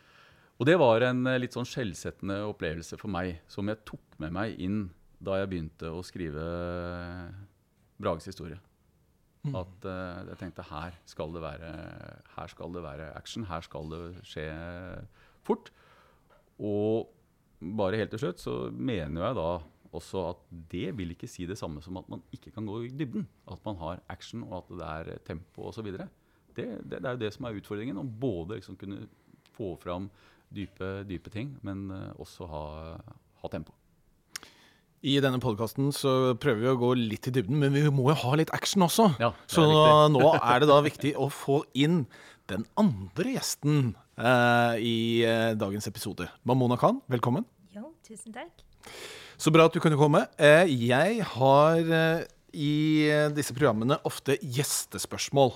Og det var en litt sånn skjellsettende opplevelse for meg, som jeg tok med meg inn da jeg begynte å skrive Brages historie. Mm. At uh, jeg tenkte her skal, det være, her skal det være action. Her skal det skje fort. Og bare helt til slutt så mener jeg da også at det vil ikke si det samme som at man ikke kan gå i dybden. At man har action, og at det er tempo osv. Det, det, det er jo det som er utfordringen. Å både liksom kunne få fram dype, dype ting, men uh, også ha, ha tempo. I denne podkasten prøver vi å gå litt i dybden, men vi må jo ha litt action også. Ja, så nå er det da viktig å få inn den andre gjesten eh, i eh, dagens episode. Mamona Khan, velkommen. Jo, tusen takk. Så bra at du kunne komme. Eh, jeg har eh, i disse programmene ofte gjestespørsmål.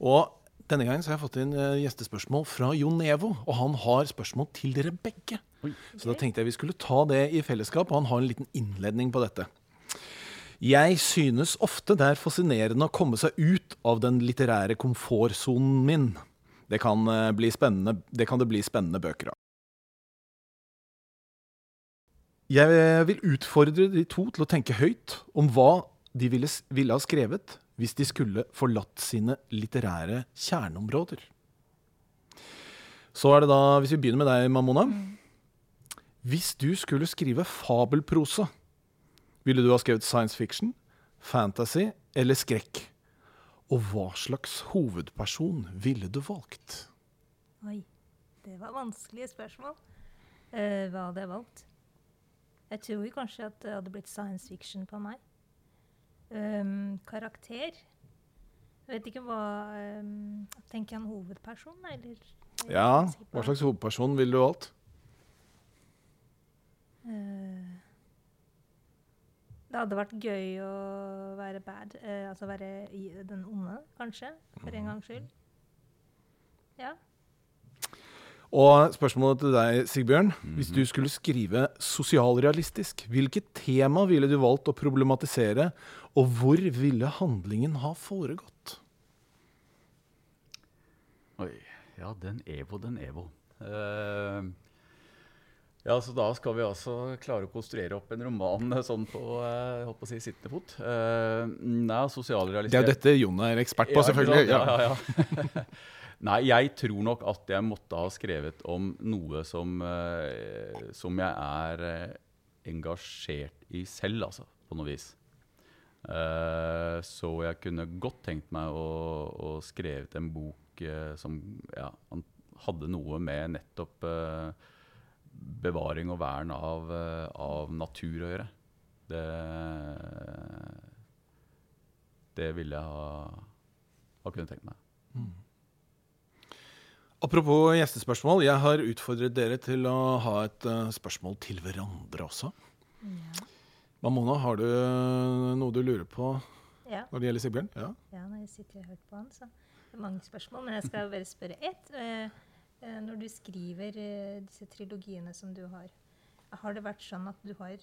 Og denne gangen så har jeg fått inn eh, gjestespørsmål fra Jon Nevo, og han har spørsmål til dere begge. Oi. Så da tenkte jeg vi skulle ta det i fellesskap, og han har en liten innledning på dette. Jeg synes ofte det er fascinerende å komme seg ut av den litterære komfortsonen min. Det kan, eh, bli det kan det bli spennende bøker av. Jeg vil utfordre de to til å tenke høyt om hva de ville, ville ha skrevet hvis de skulle forlatt sine litterære kjerneområder. Så er det da, hvis vi begynner med deg, Mamona. Mm. Hvis du skulle skrive fabelprosa, ville du ha skrevet science fiction, fantasy eller skrekk? Og hva slags hovedperson ville du valgt? Oi, det var vanskelige spørsmål. Uh, hva hadde jeg valgt? Jeg tror kanskje at det hadde blitt science fiction på meg. Um, karakter Jeg vet ikke hva um, Tenker jeg en hovedperson, eller? Ja, hva slags hovedperson ville du valgt? Eh, det hadde vært gøy å være bad. Uh, altså være i den onde, kanskje. For en gangs skyld. Ja. Og spørsmålet til deg, Sigbjørn. Mm -hmm. Hvis du skulle skrive sosialrealistisk, hvilket tema ville du valgt å problematisere, og hvor ville handlingen ha foregått? Oi. Ja, den EVO, den EVO. Uh, Ja, så da skal vi altså klare å konstruere opp en roman eh, sånn på eh, jeg håper å si, sittende fot. Uh, nei, sosialrealistisk Det er jo dette Jon er ekspert på, Ja, selvfølgelig. Ja, Ja. ja. [LAUGHS] Nei, jeg tror nok at jeg måtte ha skrevet om noe som, eh, som jeg er engasjert i selv, altså, på noe vis. Eh, så jeg kunne godt tenkt meg å, å skrevet en bok som ja, hadde noe med nettopp eh, bevaring og vern av, eh, av natur å gjøre. Det, det ville jeg ha, ha kunnet tenkt meg. Apropos gjestespørsmål. Jeg har utfordret dere til å ha et eh, spørsmål til hverandre også. Ja. Mamona, har du eh, noe du lurer på Ja. når det gjelder Sigbjørn? Ja. ja, når jeg sitter og hører på han, så det er mange spørsmål. Men jeg skal bare spørre ett. Eh, eh, når du skriver eh, disse trilogiene som du har, har det vært sånn at du har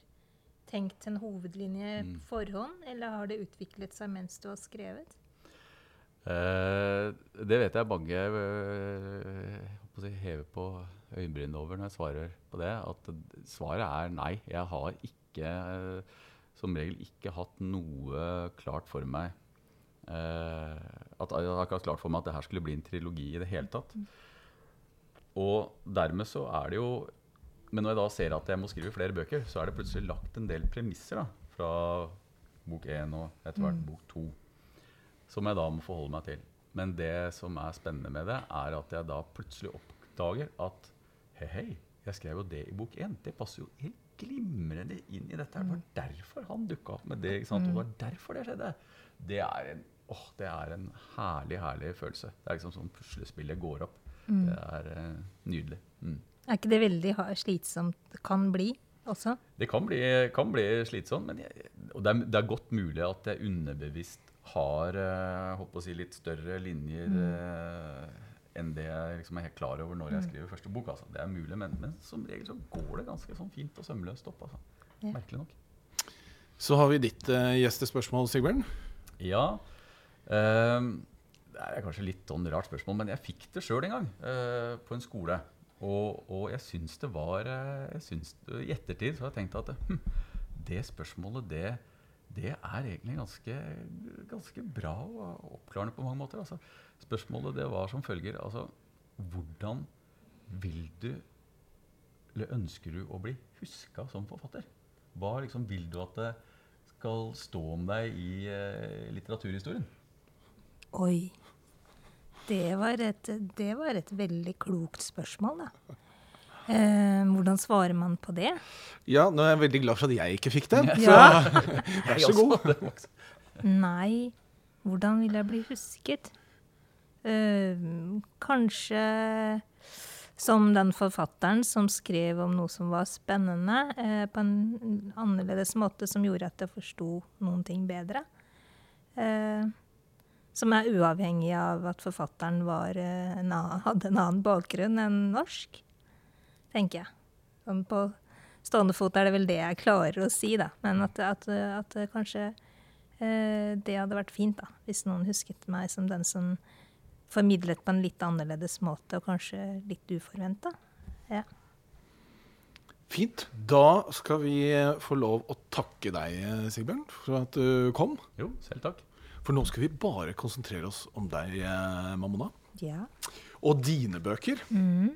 tenkt en hovedlinje Mm. på forhånd, eller har det utviklet seg mens du har skrevet? Eh, det vet jeg mange eh, jeg si, hever på øyenbrynene over når jeg svarer på det. At svaret er nei. Jeg har ikke, eh, som regel ikke hatt noe klart for meg eh, At jeg har ikke hatt klart for meg at det her skulle bli en trilogi i det hele tatt. Og dermed så er det jo Men når jeg da ser at jeg må skrive flere bøker, så er det plutselig lagt en del premisser da, fra bok én og etter hvert bok to som jeg da må forholde meg til. Men det som er spennende med det, er at jeg da plutselig oppdager at hei, hei, jeg skrev jo det i bok én. Det passer jo helt glimrende inn i dette. Det var derfor han dukka opp med det. ikke sant? Og det var derfor det skjedde. Det er en, åh, det er en herlig, herlig følelse. Det er liksom sånn puslespillet går opp. Det er eh, nydelig. Mm. Er ikke det veldig slitsomt det kan bli også? Det kan bli, kan bli slitsomt, men jeg, og det, er, det er godt mulig at jeg underbevisst har eh, å si, litt større linjer eh, enn det jeg liksom er helt klar over når jeg skriver første bok. Altså. Det er mulig, men, men som regel så går det ganske sånn fint og sømløst opp. Altså. Ja. Merkelig nok. Så har vi ditt uh, gjestespørsmål, Sigbjørn. Ja. ehm, det er kanskje litt sånn rart spørsmål, men jeg fikk det sjøl en gang eh, på en skole. Og, og jeg syns det var eh, syns I ettertid så har jeg tenkt at hm, det spørsmålet, det, det er egentlig ganske, ganske bra og oppklarende på mange måter. Altså, spørsmålet det var som følger altså, Hvordan vil du eller ønsker du å bli huska som forfatter? Hva liksom vil du at det skal stå om deg i eh, litteraturhistorien? Oi. Det var, et, det var et veldig klokt spørsmål, da. Eh, hvordan svarer man på det? Ja, nå er jeg veldig glad for at jeg ikke fikk den. Ja. [LAUGHS] Vær så god. Nei, hvordan vil jeg bli husket? Eh, kanskje som den forfatteren som skrev om noe som var spennende, eh, på en annerledes måte som gjorde at jeg forsto noen ting bedre. Eh, som er uavhengig av at forfatteren var, eh, en annen, hadde en annen bakgrunn enn norsk, tenker jeg. Som på stående fot er det vel det jeg klarer å si, da. Men at, at, at kanskje Eh, det hadde vært fint, da, hvis noen husket meg som den som formidlet på en litt annerledes måte, og kanskje litt uforventa. Ja. Fint. Da skal vi få lov å takke deg, Sigbjørn, for at du kom. Jo, selv takk. For nå skal vi bare konsentrere oss om deg, eh, Mamona. ja. Og dine bøker. Mm.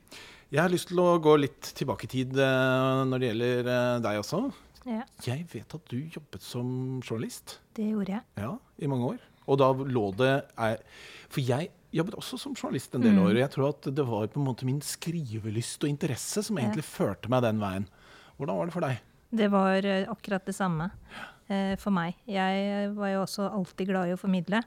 Jeg har lyst til å gå litt tilbake i tid eh, når det gjelder eh, deg også. ja. Jeg vet at du jobbet som journalist Det gjorde jeg. ja, i mange år. Og da lå det For jeg jobbet også som journalist en del Mm. år. Og jeg tror at det var på en måte min skrivelyst og interesse som Ja. egentlig førte meg den veien. Hvordan var det for deg? Det var akkurat det samme eh, for meg. Jeg var jo også alltid glad i å formidle,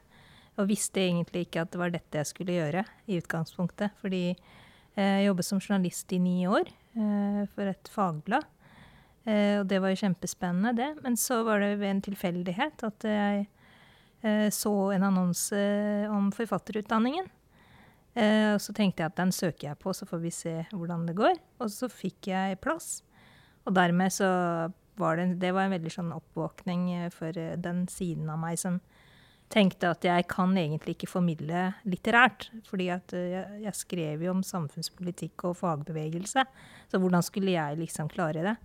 og visste egentlig ikke at det var dette jeg skulle gjøre i utgangspunktet. Fordi eh, jeg jobbet som journalist i ni år eh, for et fagblad. Eh, og det var jo kjempespennende, det. Men så var det ved en tilfeldighet at jeg eh, så en annonse om forfatterutdanningen. Eh, og så tenkte jeg at den søker jeg på, så får vi se hvordan det går. Og så fikk jeg plass. Og dermed så var det, det var en veldig sånn oppvåkning eh, for eh, den siden av meg som tenkte at jeg kan egentlig ikke formidle litterært. Fordi eh, jeg, jeg skrev jo om samfunnspolitikk og fagbevegelse. Så hvordan skulle jeg liksom klare det?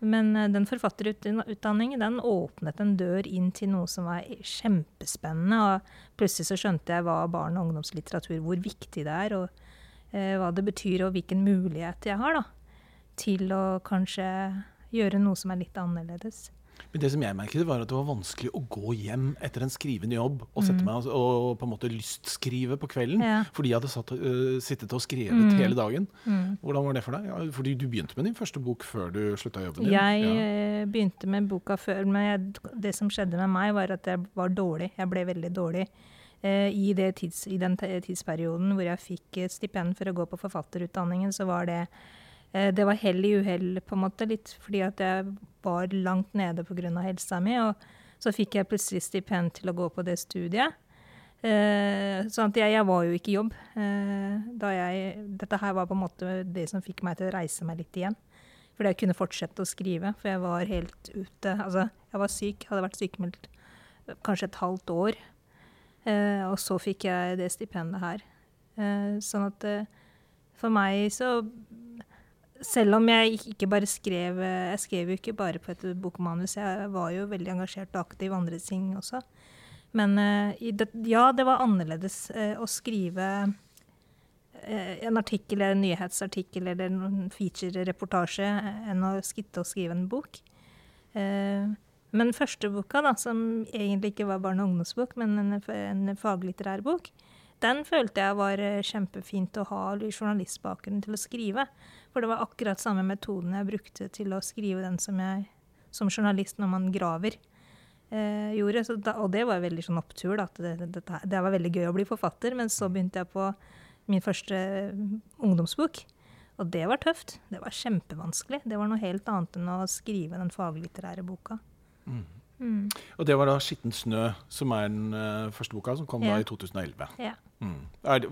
Men den forfatterutdanningen den åpnet en dør inn til noe som var kjempespennende. Og plutselig så skjønte jeg hva barne- og ungdomslitteratur, hvor viktig det er, og eh, hva det betyr, og hvilken mulighet jeg har da, til å kanskje gjøre noe som er litt annerledes. Men det som jeg merket, var at det var vanskelig å gå hjem etter en skrivende jobb og sette meg og, og på en måte lystskrive på kvelden. Ja. Fordi jeg hadde satt, uh, sittet og skrevet Mm. hele dagen. Mm. Hvordan var det for deg? Ja, fordi du begynte med din første bok før du slutta jobben din. Jeg Ja. eh, begynte med boka før, men jeg, det som skjedde med meg, var at jeg var dårlig. Jeg ble veldig dårlig Uh, i, det tids, i den tidsperioden hvor jeg fikk stipend for å gå på forfatterutdanningen. Så var det Det var hell i uhell, på en måte, litt fordi at jeg var langt nede pga. helsa mi. Og så fikk jeg plutselig stipend til å gå på det studiet. Eh, sånn at jeg, jeg var jo ikke i jobb. Eh, jeg, dette her var på en måte det som fikk meg til å reise meg litt igjen. Fordi jeg kunne fortsette å skrive, for jeg var helt ute. Altså, jeg var syk, hadde vært sykemeldt eh, kanskje et halvt år. Eh, og så fikk jeg det stipendet her. Eh, sånn at eh, for meg så Selv om jeg ikke- bare skrev eh, Jeg skrev jo ikke bare på et bokmanus, jeg var jo veldig engasjert og aktiv i andre ting også. Men eh, ja, det var annerledes eh, å skrive en artikkel en nyhetsartikkel eller en feature-reportasje enn å skitte og skrive en bok. Men første boka, da, som egentlig ikke var barne- og ungdomsbok, men en, faglitterær bok, den følte jeg var kjempefint å ha journalistbakgrunn til å skrive. For det var akkurat samme metoden jeg brukte til å skrive den som jeg som journalist når man graver. Eh, gjorde. Så da, og det var veldig sånn opptur. Da, det, det, det, det var veldig gøy å bli forfatter. Men så begynte jeg på min første ungdomsbok. Og det var tøft. Det var kjempevanskelig. Det var noe helt annet enn å skrive den faglitterære boka. Mm. Mm. Og det var da 'Skitten snø', som er den uh, første boka, som kom Ja. da i 2011. Ja. Mm. Er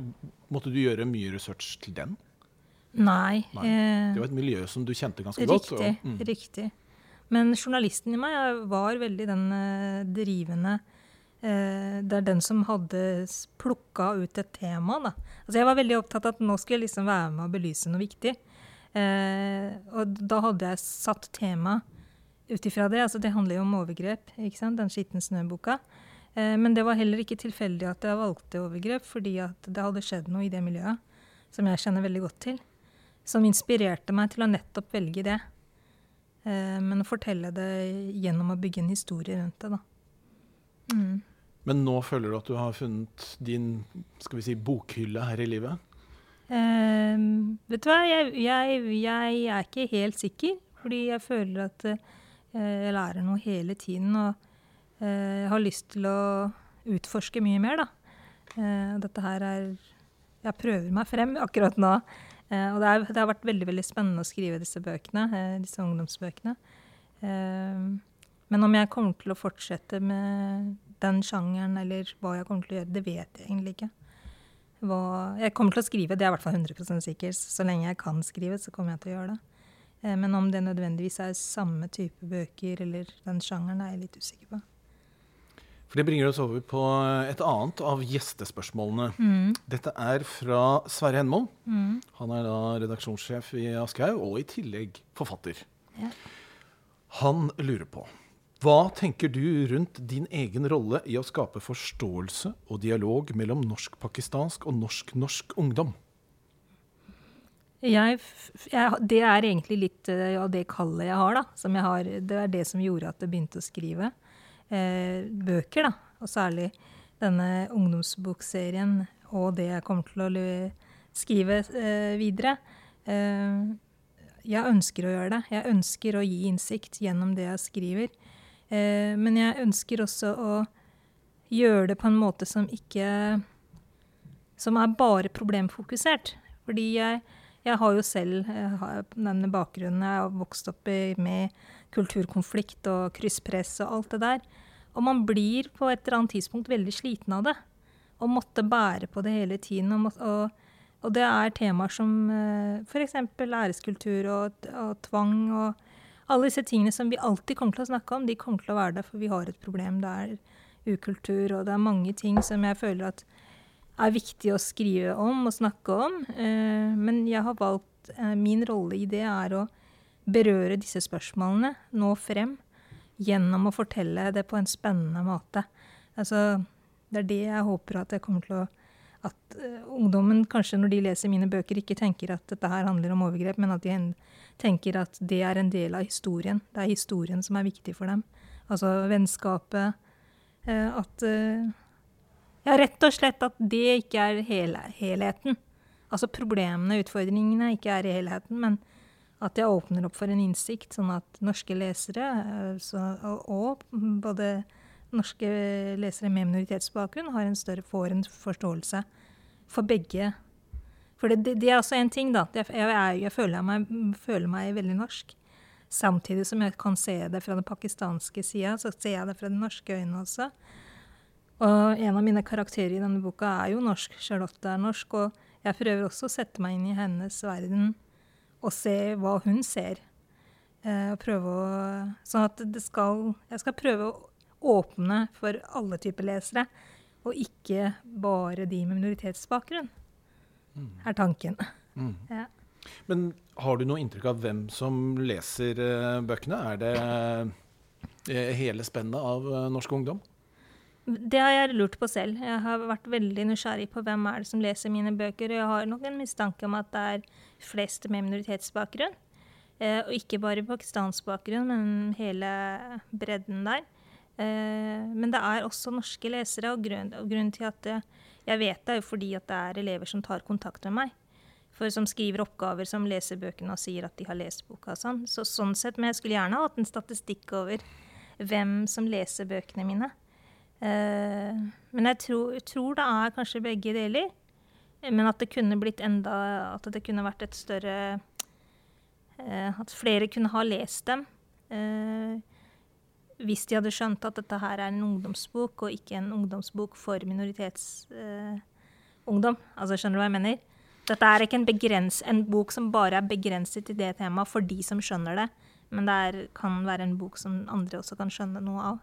måtte du gjøre mye research til den? Nei. Nei, eh, Det var et miljø som du kjente ganske godt. Riktig. og- mm. riktig. Men journalisten i meg eh, var veldig den eh, drivende eh, Det er den som hadde plukka ut et tema. Da. Altså jeg var veldig opptatt av at nå skulle jeg liksom være med og belyse noe viktig. Eh, og da hadde jeg satt tema ut ifra det. Altså det handler jo om overgrep, den Skitten snø-boka. Eh, men det var heller ikke tilfeldig at jeg valgte overgrep, fordi det hadde skjedd noe i det miljøet som jeg kjenner veldig godt til som inspirerte meg til å nettopp velge det. Eh, men å fortelle det gjennom å bygge en historie rundt det, da. Mm. Men nå føler du at du har funnet din skal vi si, bokhylle her i livet? Eh, vet du hva, jeg, jeg, jeg er ikke helt sikker, fordi jeg føler at eh, jeg lærer noe hele tiden. Og eh, jeg har lyst til å utforske mye mer, da. Eh, dette her er Jeg prøver meg frem akkurat nå. Eh, og det, er, det har vært veldig veldig spennende å skrive disse bøkene, eh, disse ungdomsbøkene. Eh, men om jeg kommer til å fortsette med den sjangeren, eller hva jeg kommer til å gjøre, det vet jeg egentlig ikke. Hva, jeg kommer til å skrive, det er i hvert fall 100% sikkert. Så lenge jeg kan skrive, så kommer jeg til å gjøre det. Men om det nødvendigvis er samme type bøker eller den sjangeren, er jeg litt usikker på. For Det bringer oss over på et annet av gjestespørsmålene. Mm. Dette er fra Sverre Henmo. Mm. Han er da redaksjonssjef i Aschehoug, og i tillegg forfatter. Ja. Han lurer på hva tenker du rundt din egen rolle i å skape forståelse og dialog mellom norsk-pakistansk og norsk-norsk ungdom? Jeg, jeg, det er egentlig litt av av det kallet jeg har, da. Som jeg har, det er det som gjorde at jeg begynte å skrive eh, bøker, da. Og særlig denne ungdomsbokserien og det jeg kommer til å skrive eh, videre. Eh, jeg ønsker å gjøre det. Jeg ønsker å gi innsikt gjennom det jeg skriver. Eh, men jeg ønsker også å gjøre det på en måte som ikke Som er bare problemfokusert. Fordi jeg jeg har jo selv denne bakgrunnen. Jeg har vokst opp med kulturkonflikt og krysspress og alt det der. Og man blir på et eller annet tidspunkt veldig sliten av det. Og måtte bære på det hele tiden. Og, og, og det er temaer som eh, f.eks. æreskultur og, og tvang og alle disse tingene som vi alltid kommer til å snakke om, de kommer til å være der, for vi har et problem Det er ukultur, og det er mange ting som jeg føler at er viktig å skrive om og snakke om. Eh, men jeg har valgt eh, Min rolle i det er å berøre disse spørsmålene, nå frem, gjennom å fortelle det på en spennende måte. Altså, det er det jeg håper at jeg kommer til å At uh, ungdommen kanskje når de leser mine bøker, ikke tenker at dette her handler om overgrep, men at de tenker at det er en del av historien. Det er historien som er viktig for dem. Altså vennskapet. Uh, at uh, Ja, rett og slett at det ikke er hele, helheten. Altså problemene, utfordringene, ikke er helheten, men at jeg åpner opp for en innsikt, sånn at norske lesere, så, og både norske lesere med minoritetsbakgrunn, har en større, får en forståelse for begge. For det, det, det er også en ting, da. Jeg, jeg, jeg føler, meg, føler, meg, veldig norsk. Samtidig som jeg kan se det fra den pakistanske sida, så ser jeg det fra de norske øynene også. Og en av mine karakterer i denne boka er jo norsk. Charlotte er norsk. Og jeg prøver også å sette meg inn i hennes verden og se hva hun ser. Eh, prøve å Sånn at det skal Jeg skal prøve å åpne for alle typer lesere, og ikke bare de med minoritetsbakgrunn, mm. er tanken. Mm. [LAUGHS] Ja. Men har du noe inntrykk av hvem som leser uh, bøkene? Er det uh, hele spennet av uh, norsk ungdom? Det har jeg lurt på selv. Jeg har vært veldig nysgjerrig på hvem er det som leser mine bøker. Og jeg har nok en mistanke om at det er flest med minoritetsbakgrunn. Eh, og ikke bare pakistansk bakgrunn, men hele bredden der. Eh, men det er også norske lesere, og, grunn, og grunnen til at jeg, jeg vet det, er jo fordi at det er elever som tar kontakt med meg. For som skriver oppgaver, som leser bøkene og sier at de har lest boka. Sånn. Så sånn sett, Men jeg skulle gjerne hatt en statistikk over hvem som leser bøkene mine. Eh, men jeg tror, tror, det er kanskje begge deler. Men at det kunne blitt enda At det kunne vært et større eh, At flere kunne ha lest dem. Eh, hvis de hadde skjønt at dette her er en ungdomsbok, og ikke en ungdomsbok for minoritetsungdom. altså, skjønner du hva jeg mener? Dette er ikke en, begrens, en, bok som bare er begrenset til det temaet for de som skjønner det. Men det er, kan være en bok som andre også kan skjønne noe av.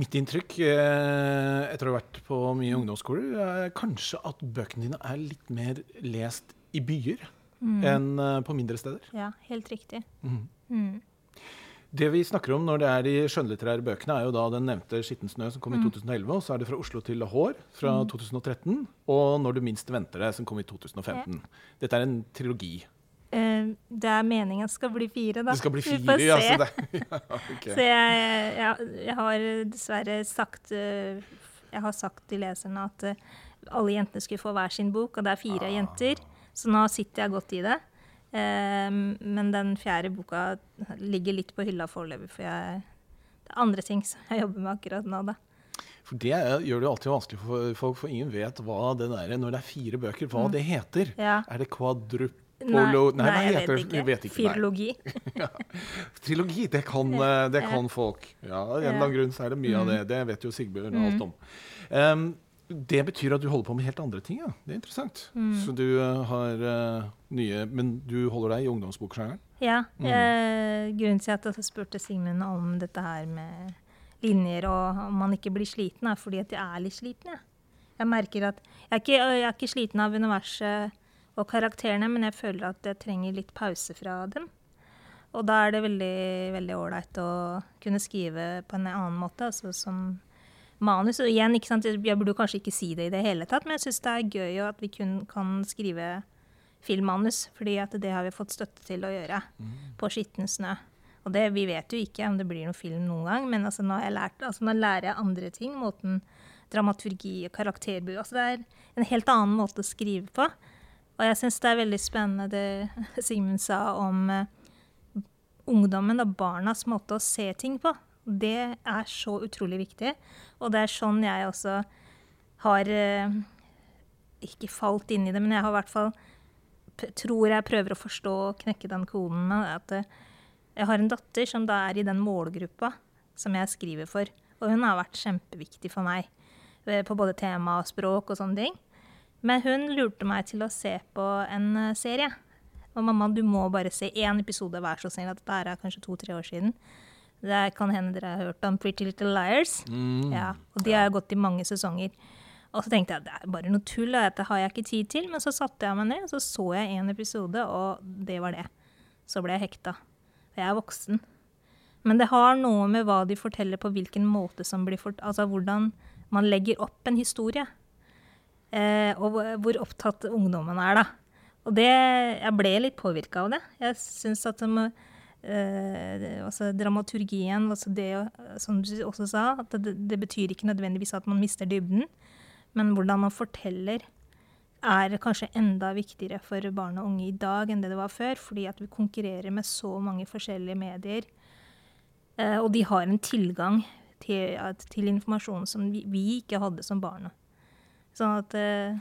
Mitt inntrykk eh, etter å ha vært på mye ungdomsskoler, er kanskje at bøkene dine er litt mer lest i byer mm. enn eh, på mindre steder. Ja, helt riktig. Mm. Mm. Det vi snakker om når det er de skjønnlitterære bøkene, er jo da den nevnte 'Skitten snø', som kom i 2011. Mm. Og så er det 'Fra Oslo til Lahore' fra 2013. Mm. Og 'Når du minst venter det', som kom i 2015. Dette er en trilogi. Uh, det er meningen det skal bli fire, da. Det skal bli fire, Vi får se. Ja, så, ja, [LAUGHS] [LAUGHS] okay. så jeg, jeg, jeg, har dessverre sagt uh, Jeg har sagt til leserne at uh, alle jentene skulle få hver sin bok, og det er fire ah. jenter. Så nå sitter jeg godt i det. men den fjerde boka ligger litt på hylla foreløpig, for jeg, det er andre ting som jeg jobber med akkurat nå. da. For Det gjør det jo alltid vanskelig for folk, for ingen vet hva det er når det er fire bøker, hva mm. det heter. Ja. Er det kvadrup Polo Nei, nei, jeg vet jeg vet ikke. Filologi. [LAUGHS] ja. Trilogi, det kan, eh, det kan folk. Ja, Av en eller annen grunn så er det mye mm. av det. Det vet jo Sigbjørn mm. alt om. Um, det betyr at du holder på med helt andre ting. ja. Det er interessant. Mm. Så du uh, har uh, nye Men du holder deg i ungdomsboksjangeren? Ja. Mm. Uh, grunnen til at jeg spurte Sigmund om dette her med linjer og om man ikke blir sliten, er fordi at jeg er litt sliten. Ja. Jeg merker at jeg er, ikke, jeg er ikke sliten av universet og karakterene, men jeg føler at jeg trenger litt pause fra dem. Og da er det veldig veldig ålreit å kunne skrive på en annen måte, altså som manus. Og igjen, ikke sant, jeg burde kanskje ikke si det i det hele tatt, men jeg syns det er gøy at vi kun kan skrive filmmanus, fordi at det har vi fått støtte til å gjøre mm. på Skitten snø. Og det, vi vet jo ikke om det blir noen film noen gang, men altså, nå, lært, altså, nå, lærer jeg andre ting. Måten dramaturgi og karakterbu altså, Det er en helt annen måte å skrive på. Og jeg syns det er veldig spennende det [LAUGHS] Sigmund sa om uh, ungdommen og barnas måte å se ting på. Det er så utrolig viktig. Og det er sånn jeg også har uh, ikke falt inn i det, men jeg har i hvert fall tror jeg prøver å forstå og knekke den koden med at uh, jeg har en datter som da er i den målgruppa som jeg skriver for. Og hun har vært kjempeviktig for meg på både tema og språk og sånne ting. Men hun lurte meg til å se på en uh, serie. Og mamma, du må bare se én episode, vær så snill. Dette er kanskje to-tre år siden. Det kan hende dere har hørt om Pretty Little Liars. Mm. Ja, og de har gått i mange sesonger. Og så tenkte jeg det er bare noe tull, dette har jeg ikke tid til. Men så satte jeg meg ned, og så så jeg en episode, og det var det. Så ble jeg hekta. Jeg er voksen. Men det har noe med hva de forteller på hvilken måte som blir fort... Altså hvordan man legger opp en historie. Eh, og hvor- opptatt ungdommen er, da. Og det Jeg ble litt påvirka av det. Jeg syns at de, eh, altså dramaturgien, altså det, som du også sa, at det, det betyr ikke nødvendigvis at man mister dybden, men hvordan man forteller er kanskje enda viktigere for barn og unge i dag enn det det var før, fordi at vi konkurrerer med så mange forskjellige medier. Eh, og de har en tilgang til, til informasjon som vi, vi ikke hadde som barn. Sånn at eh,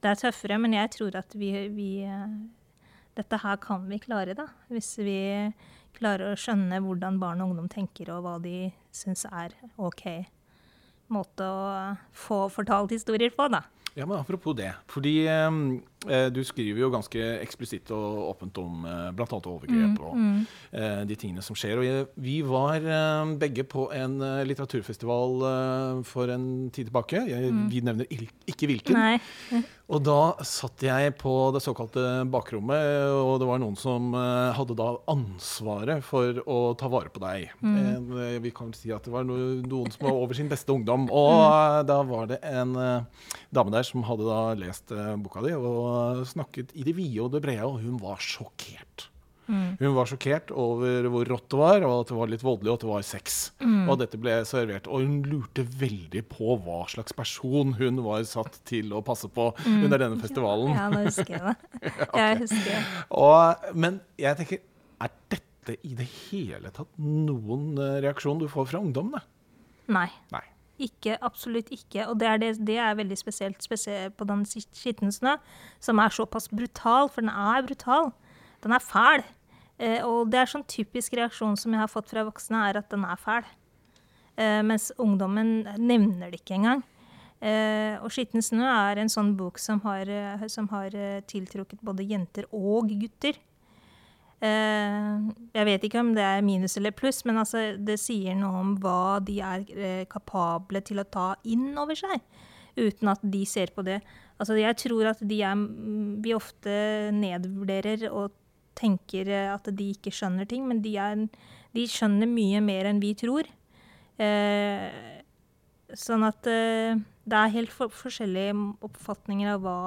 det er tøffere, men jeg tror at vi, vi eh, Dette her kan vi klare, da. Hvis vi klarer å skjønne hvordan barn og ungdom tenker, og hva de syns er OK måte å få fortalt historier på, da. Ja, men Apropos det. fordi eh, Du skriver jo ganske eksplisitt og åpent om eh, bl.a. overgrep og mm. de tingene som skjer. og Vi var eh, begge på en eh, litteraturfestival eh, for en tid tilbake. Jeg, Vi nevner ikke hvilken. Nei. Og da satt jeg på det såkalte bakrommet, og det var noen som eh, hadde da ansvaret for å ta vare på deg. Eh, vi kan si at det var noen som var over sin beste ungdom. [LAUGHS] Og eh, da var det en eh, dame der som hadde da lest eh, boka di og snakket i det vide og det brede, og hun var sjokkert. Hun var sjokkert over hvor rått det var, og at det var litt voldelig, og at det var sex. Og dette ble servert. Og hun lurte veldig på hva slags person hun var satt til å passe på under denne festivalen. Ja, nå husker jeg det. [LAUGHS] Jeg husker det. Og, men jeg tenker, er dette i det hele tatt noen eh, reaksjon du får fra ungdommene? Nei. Nei. Ikke, absolutt ikke. Og det er, det, det er veldig spesielt, spesielt på den skitten snø, som er såpass brutal, for den er brutal. Den er fæl. Eh, og det er sånn typisk reaksjon som jeg har fått fra voksne, er at den er fæl. Eh, mens ungdommen nevner det ikke engang. Eh, og 'Skitten snø' er en sånn bok som har, eh, som har eh, tiltrukket både jenter og gutter. Eh, jeg vet ikke om det er minus eller pluss, men altså, det sier noe om hva de er eh, kapable til å ta inn over seg, uten at de ser på det. Altså, jeg tror at de er, mm, vi ofte nedvurderer og tenker eh, at de ikke skjønner ting, men de, er, de skjønner mye mer enn vi tror. Sånn at det er helt for, forskjellige oppfatninger av hva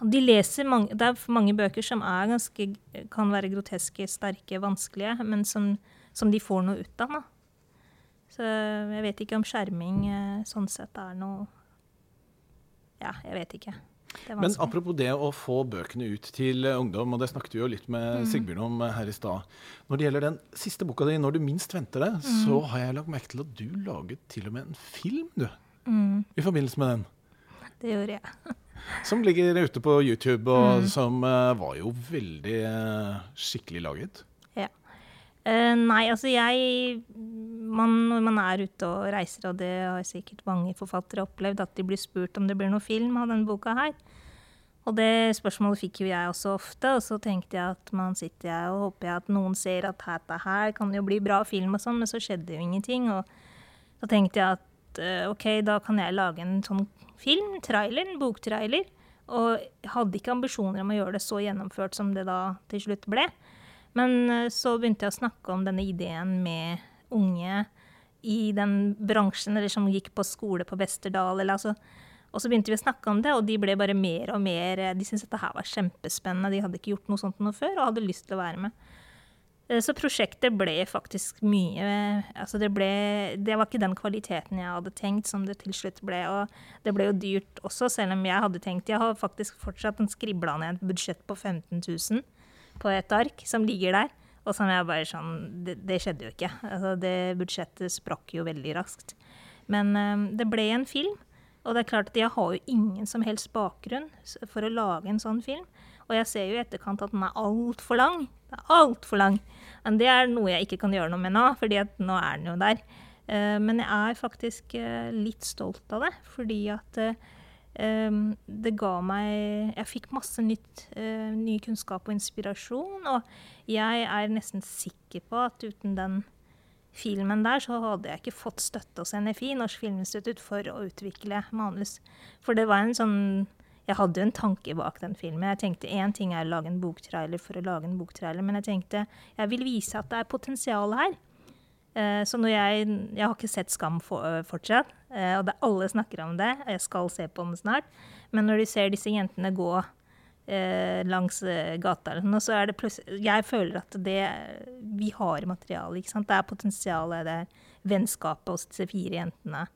de leser mange, Det er mange bøker som er ganske, kan være groteske, sterke, vanskelige, men som, som de får noe ut av. Da. Så jeg vet ikke om skjerming eh, sånn sett er noe Ja, jeg vet ikke. Men apropos det å få bøkene ut til eh, ungdom, og det snakket vi jo litt med Sigbjørn om eh, her i stad. Når det gjelder den siste boka di, 'Når du minst venter det', så har jeg lagt merke til at du laget til og med en film, du. Mm, I forbindelse med den. det gjorde jeg. [LAUGHS] Som ligger ute på YouTube, og som uh, var jo veldig uh, skikkelig laget. Ja. Uh, nei, altså jeg man, Når man er ute og reiser, og det har sikkert mange forfattere opplevd, at de blir spurt om det blir noe film av denne boka her. Og det spørsmålet fikk jo jeg også ofte, og så tenkte jeg at man sitter jeg og håper jeg at noen ser at dette her kan jo bli bra film og sånn, men så skjedde jo ingenting. Og da tenkte jeg at eh, OK, da kan jeg lage en sånn film, trailer, en boktrailer. Og hadde ikke ambisjoner om å gjøre det så gjennomført som det da til slutt ble. Men eh, så begynte jeg å snakke om denne ideen med unge i den bransjen, eller som gikk på skole på Westerdal. Altså, og så begynte vi å snakke om det, og de ble bare mer og mer De syntes dette her var kjempespennende. De hadde ikke gjort noe sånt noe før og hadde lyst til å være med. Eh, Så prosjektet ble faktisk mye altså det, ble, det var ikke den kvaliteten jeg hadde tenkt som det til slutt ble. Og det ble jo dyrt også, selv om jeg hadde tenkt Jeg har faktisk fortsatt en skribla ned et budsjett på 15 000 på et ark som ligger der. Og som jeg bare sånn Det, det skjedde jo ikke. Altså det budsjettet sprakk jo veldig raskt. Men um, det ble en film. Og det er klart at jeg har jo ingen som helst bakgrunn for å lage en sånn film. Og jeg ser jo i etterkant at den er altfor lang. Det er altfor lang. Men det er noe jeg ikke kan gjøre noe med nå, fordi at nå er den jo der. Eh, Men jeg er faktisk eh, litt stolt av det, fordi at eh, det ga meg Jeg fikk masse nytt, ny kunnskap og inspirasjon. Og jeg er nesten sikker på at uten den filmen der, så hadde jeg ikke fått støtte hos NFI, Norsk Filminstitutt, for å utvikle manus. For det var en sånn Jeg hadde jo en tanke bak den filmen. Jeg tenkte én ting er å lage en boktrailer for å lage en boktrailer, men jeg tenkte jeg vil vise at det er potensial her. Uh, så når jeg Jeg har ikke sett Skam for, uh, fortsatt, uh, og det, alle snakker om det. og Jeg skal se på den snart. Men når de ser disse jentene gå eh, langs eh, gata og så er det plutselig Jeg føler at det Vi har materiale, ikke sant. Det er potensialet, det er vennskapet hos disse fire jentene.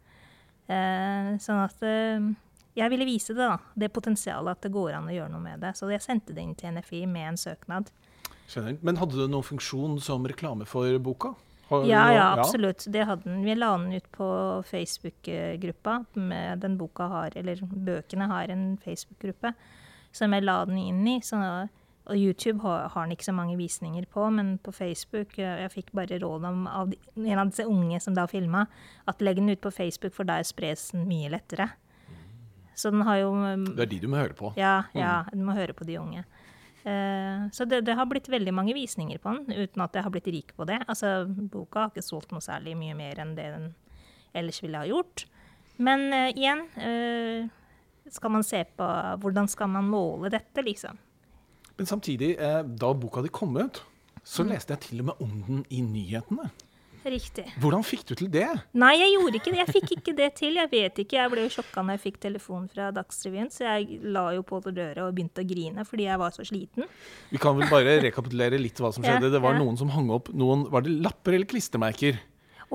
Eh, sånn at eh, jeg ville vise det, da. Det potensialet at det går an å gjøre noe med det. Så jeg sendte det inn til NFI med en søknad. Skjønner. Men hadde det noen funksjon som reklame for boka? Har, ja, ja, absolutt. Det hadde den. Vi la den ut på Facebook-gruppa. Den boka har, eller bøkene har en Facebook-gruppe som jeg la den inn i. Så, og YouTube har, har, den ikke så mange visninger på, men på Facebook Jeg, jeg fikk bare råd om av en av disse unge som da filma, at legg den ut på Facebook, for der spres den mye lettere. Så den har jo um, Det er de du må høre på? Ja, ja du må høre på de unge. Uh, så det, det, har blitt veldig mange visninger på den, uten at jeg har blitt rik på det. Altså, Boka har ikke solgt noe særlig mye mer enn det den ellers ville ha gjort. Men uh, igjen uh, skal man se på hvordan skal man måle dette, liksom. Men samtidig, eh, da boka di kom ut, så mm. leste jeg til og med om den i nyhetene. Riktig. Hvordan fikk du til det? Nei, jeg gjorde ikke det. Jeg fikk ikke det til. Jeg vet ikke. Jeg ble jo sjokka når jeg fikk telefon fra Dagsrevyen, så jeg la jo på døra og begynte å grine fordi jeg var så sliten. Vi kan vel bare rekapitulere litt hva som skjedde. Ja, det var noen som hang opp noen Var det lapper eller klistremerker?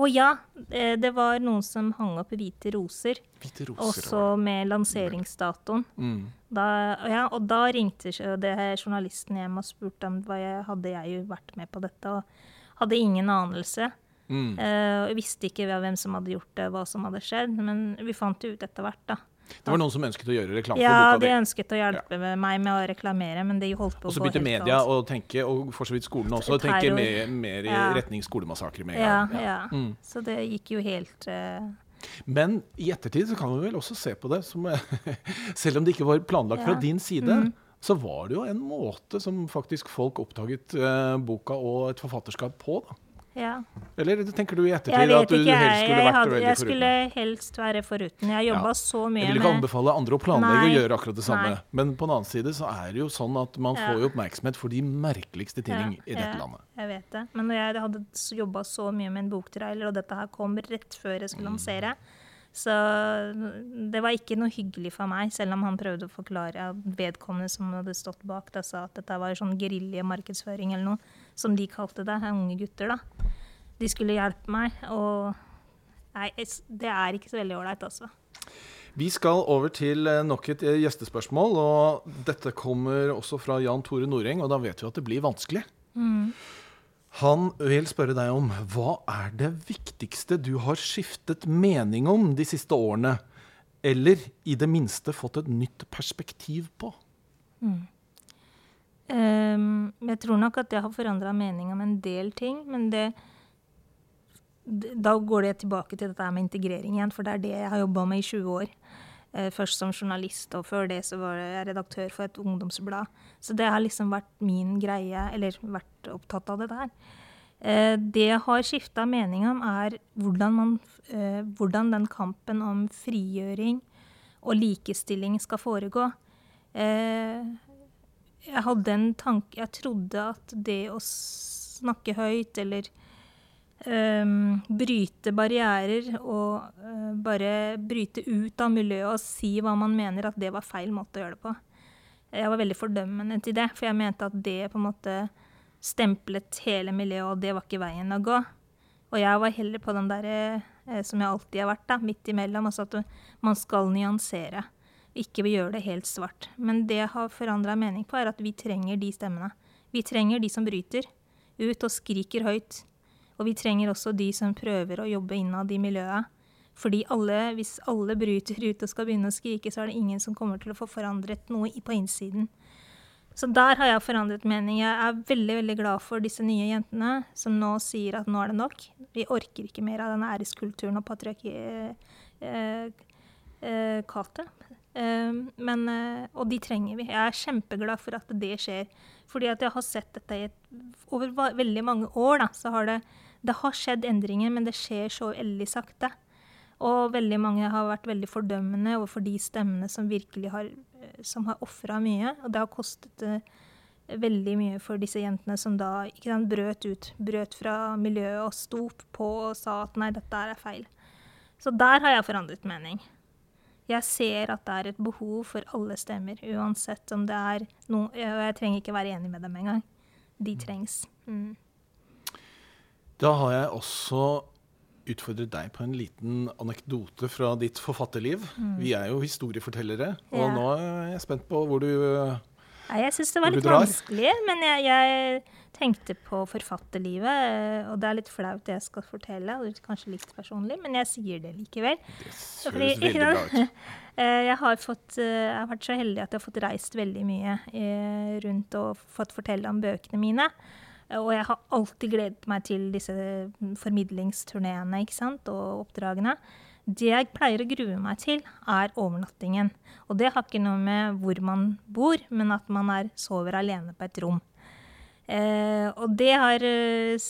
Å ja, eh, det var noen som hang opp hvite roser. Hvite roser også med lanseringsdatoen. Mm. Da, ja, og da ringte det journalisten hjem og spurte om hva jeg hadde jeg vært med på dette. Og hadde ingen anelse. Mm. Uh, visste ikke hvem som hadde gjort det, hva som hadde skjedd. Men vi fant det ut etter hvert, da. Det var noen som ønsket å gjøre reklame ja, for boka di? Ja, de ønsket å hjelpe ja. meg med å reklamere, men de holdt på å gå helt Og så begynte media å tenke, og for så vidt skolen også, å tenke mer, mer i ja. retning skolemassakre med en gang. Ja, mm. Så det gikk jo helt uh... Men i ettertid så kan vi vel også se på det som [LAUGHS] Selv om det ikke var planlagt fra din side, mm. så var det jo en måte som faktisk folk oppdaget uh, boka og et forfatterskap på. da. Ja. Eller tenker du i ettertid at du helst skulle vært hadde, Jeg skulle helst være foruten. Jeg jobba ja. så mye med Jeg vil ikke anbefale andre å planlegge Nei. å gjøre akkurat det samme. Nei. Men på den annen side så er det jo sånn at man får jo oppmerksomhet for de merkeligste ting i dette landet. Jeg vet det. Men når jeg hadde jobba så mye med en boktrailer, og dette her kom rett før jeg skulle mm. lansere, så det var ikke noe hyggelig for meg, selv om han prøvde å forklare vedkommende som hadde stått bak da sa at dette var sånn geriljemarkedsføring eller noe, som de kalte det, unge gutter, da. De skulle hjelpe meg, og nei, det er ikke så veldig ålreit, altså. Vi skal over til eh, nok et eh, gjestespørsmål, og dette kommer også fra Jan Tore Noreng, og da vet vi at det blir vanskelig. Mm. Han vil spørre deg om hva er det viktigste du har skiftet mening om de siste årene? Eller i det minste fått et nytt perspektiv på? Mm. Um, jeg tror nok at jeg har forandra mening om en del ting. Men det, da går det tilbake til dette med integrering igjen, for det er det jeg har jobba med i 20 år. Uh, først som journalist, og før det så var jeg redaktør for et ungdomsblad. Så det har liksom vært min greie, eller vært opptatt av det der. Uh, det jeg har skifta mening om, er hvordan, man, uh, hvordan den kampen om frigjøring og likestilling skal foregå. Jeg hadde en tanke Jeg trodde at det å snakke høyt eller um, bryte barrierer og uh, bare bryte ut av miljøet og si hva man mener, at det var feil måte å gjøre det på. Jeg var veldig fordømmende til det, for jeg mente at det på en måte stemplet hele miljøet, og det var ikke veien å gå. Og jeg var heller på den derre eh, som jeg alltid har vært, da, midt imellom. Altså at man skal nyansere. Ikke gjøre det helt svart. Men det jeg har forandra mening på, er at vi trenger de stemmene. Vi trenger de som bryter ut og skriker høyt. Og vi trenger også de som prøver å jobbe innad i miljøet. Fordi alle, hvis alle bryter ut og skal begynne å skrike, så er det ingen som kommer til å få forandret noe på innsiden. Så der har jeg forandret mening. Jeg er veldig veldig glad for disse nye jentene som nå sier at nå er det nok. Vi orker ikke mer av den æreskulturen og patriarkatet. Eh, eh, Um, men, uh, og de trenger vi. Jeg er kjempeglad for at det skjer. Fordi at jeg har sett dette i over veldig mange år. Da, så har det, det har skjedd endringer, men det skjer så veldig sakte. Og veldig mange har vært veldig fordømmende overfor de stemmene som virkelig har, eh, som har ofra mye. Og det har kostet uh, veldig mye for disse jentene som da ikke sant, brøt ut. Brøt fra miljøet og sto på og sa at nei, dette er feil. Så der har jeg forandret mening jeg ser at det er et behov for alle stemmer, uansett om det er noe Og jeg trenger ikke være enig med dem engang. De trengs. Mm. Da har jeg også utfordret deg på en liten anekdote fra ditt forfatterliv. Mm. Vi er jo historiefortellere, og ja. nå er jeg spent på hvor du Nei, jeg syns det var litt vanskelig, men jeg, jeg, tenkte på forfatterlivet. Eh, og det er litt flaut det jeg skal fortelle, og kanskje litt personlig, men jeg sier det likevel. Det høres veldig bra ut. [LAUGHS] Eh, jeg har, fått, eh, jeg har, vært så heldig at jeg har fått reist veldig mye rundt og fått fortelle om bøkene mine. Og jeg har alltid gledet meg til disse formidlingsturneene og oppdragene. Det jeg pleier å grue meg til, er overnattingen. Og det har ikke noe med hvor man bor, men at man er, sover alene på et rom. Eh, og det har, eh,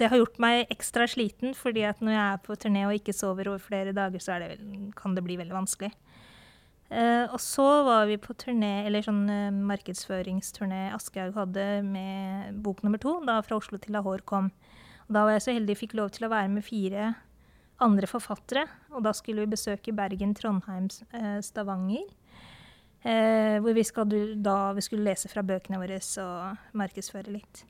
det har gjort meg ekstra sliten, fordi at når jeg er på turné og ikke sover over flere dager, så det, kan det bli veldig vanskelig. Eh, og så var vi på turné, eller sånn eh, markedsføringsturné Aschehoug hadde med bok nummer to, da fra Oslo til Lahore kom. Og da var jeg så heldig jeg fikk lov til å være med fire andre forfattere. Og da skulle vi besøke Bergen, Trondheim, eh, Stavanger. Eh, hvor vi, skal, da, vi skulle lese fra bøkene våre og markedsføre litt.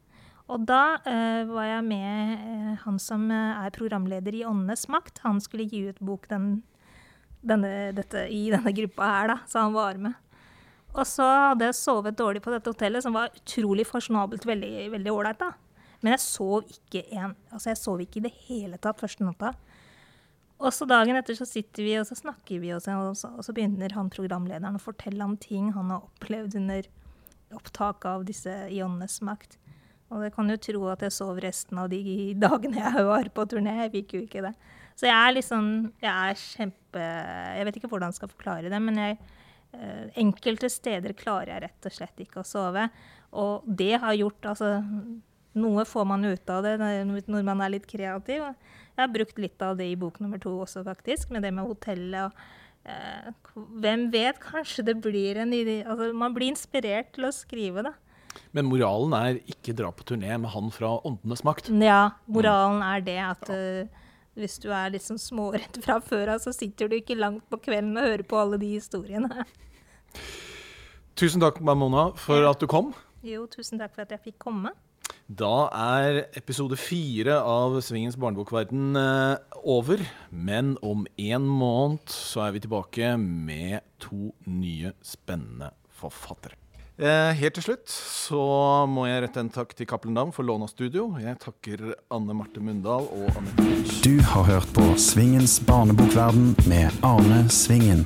Og da eh, var jeg med han som er programleder i Åndenes makt. Han skulle gi ut bok den, denne, dette, i denne gruppa her, da, så han var med. Og så hadde jeg sovet dårlig på dette hotellet, som var utrolig fasjonabelt, veldig ålreit. Men jeg sov ikke en, altså jeg sov ikke i det hele tatt første natta. Og så dagen etter så sitter vi og så snakker vi, og så, og så begynner han programlederen å fortelle om ting han har opplevd under opptaket av disse ionenes makt. Og jeg kan jo tro at jeg sov resten av de dagene jeg var på turné. Jeg fikk jo ikke det. Så jeg er liksom Jeg er kjempe Jeg vet ikke hvordan jeg skal forklare det, men jeg, eh, enkelte steder klarer jeg rett og slett ikke å sove. Og det har gjort Altså, noe får man ut av det når man er litt kreativ. Jeg har brukt litt av det i bok nummer to også, faktisk, med det med hotellet. og eh, Hvem vet, kanskje det blir en idé altså, Man blir inspirert til å skrive, da. Men moralen er ikke dra på turné med han fra Åndenes makt? Ja, moralen er det at uh, hvis du er litt sånn småredd fra før av, så sitter du ikke langt på kvelden og hører på alle de historiene. Tusen takk, Mamona, for at du kom. Jo, tusen takk for at jeg fikk komme. Da er episode fire av Svingens barnebokverden eh, over. Men om en måned så er vi tilbake med to nye spennende forfattere. Eh, helt til slutt så må jeg rette en takk til Cappelen Dam for lån av studio. Jeg takker Anne Marte Mundal og Anette Lynch. Du har hørt på Svingens barnebokverden med Arne Svingen.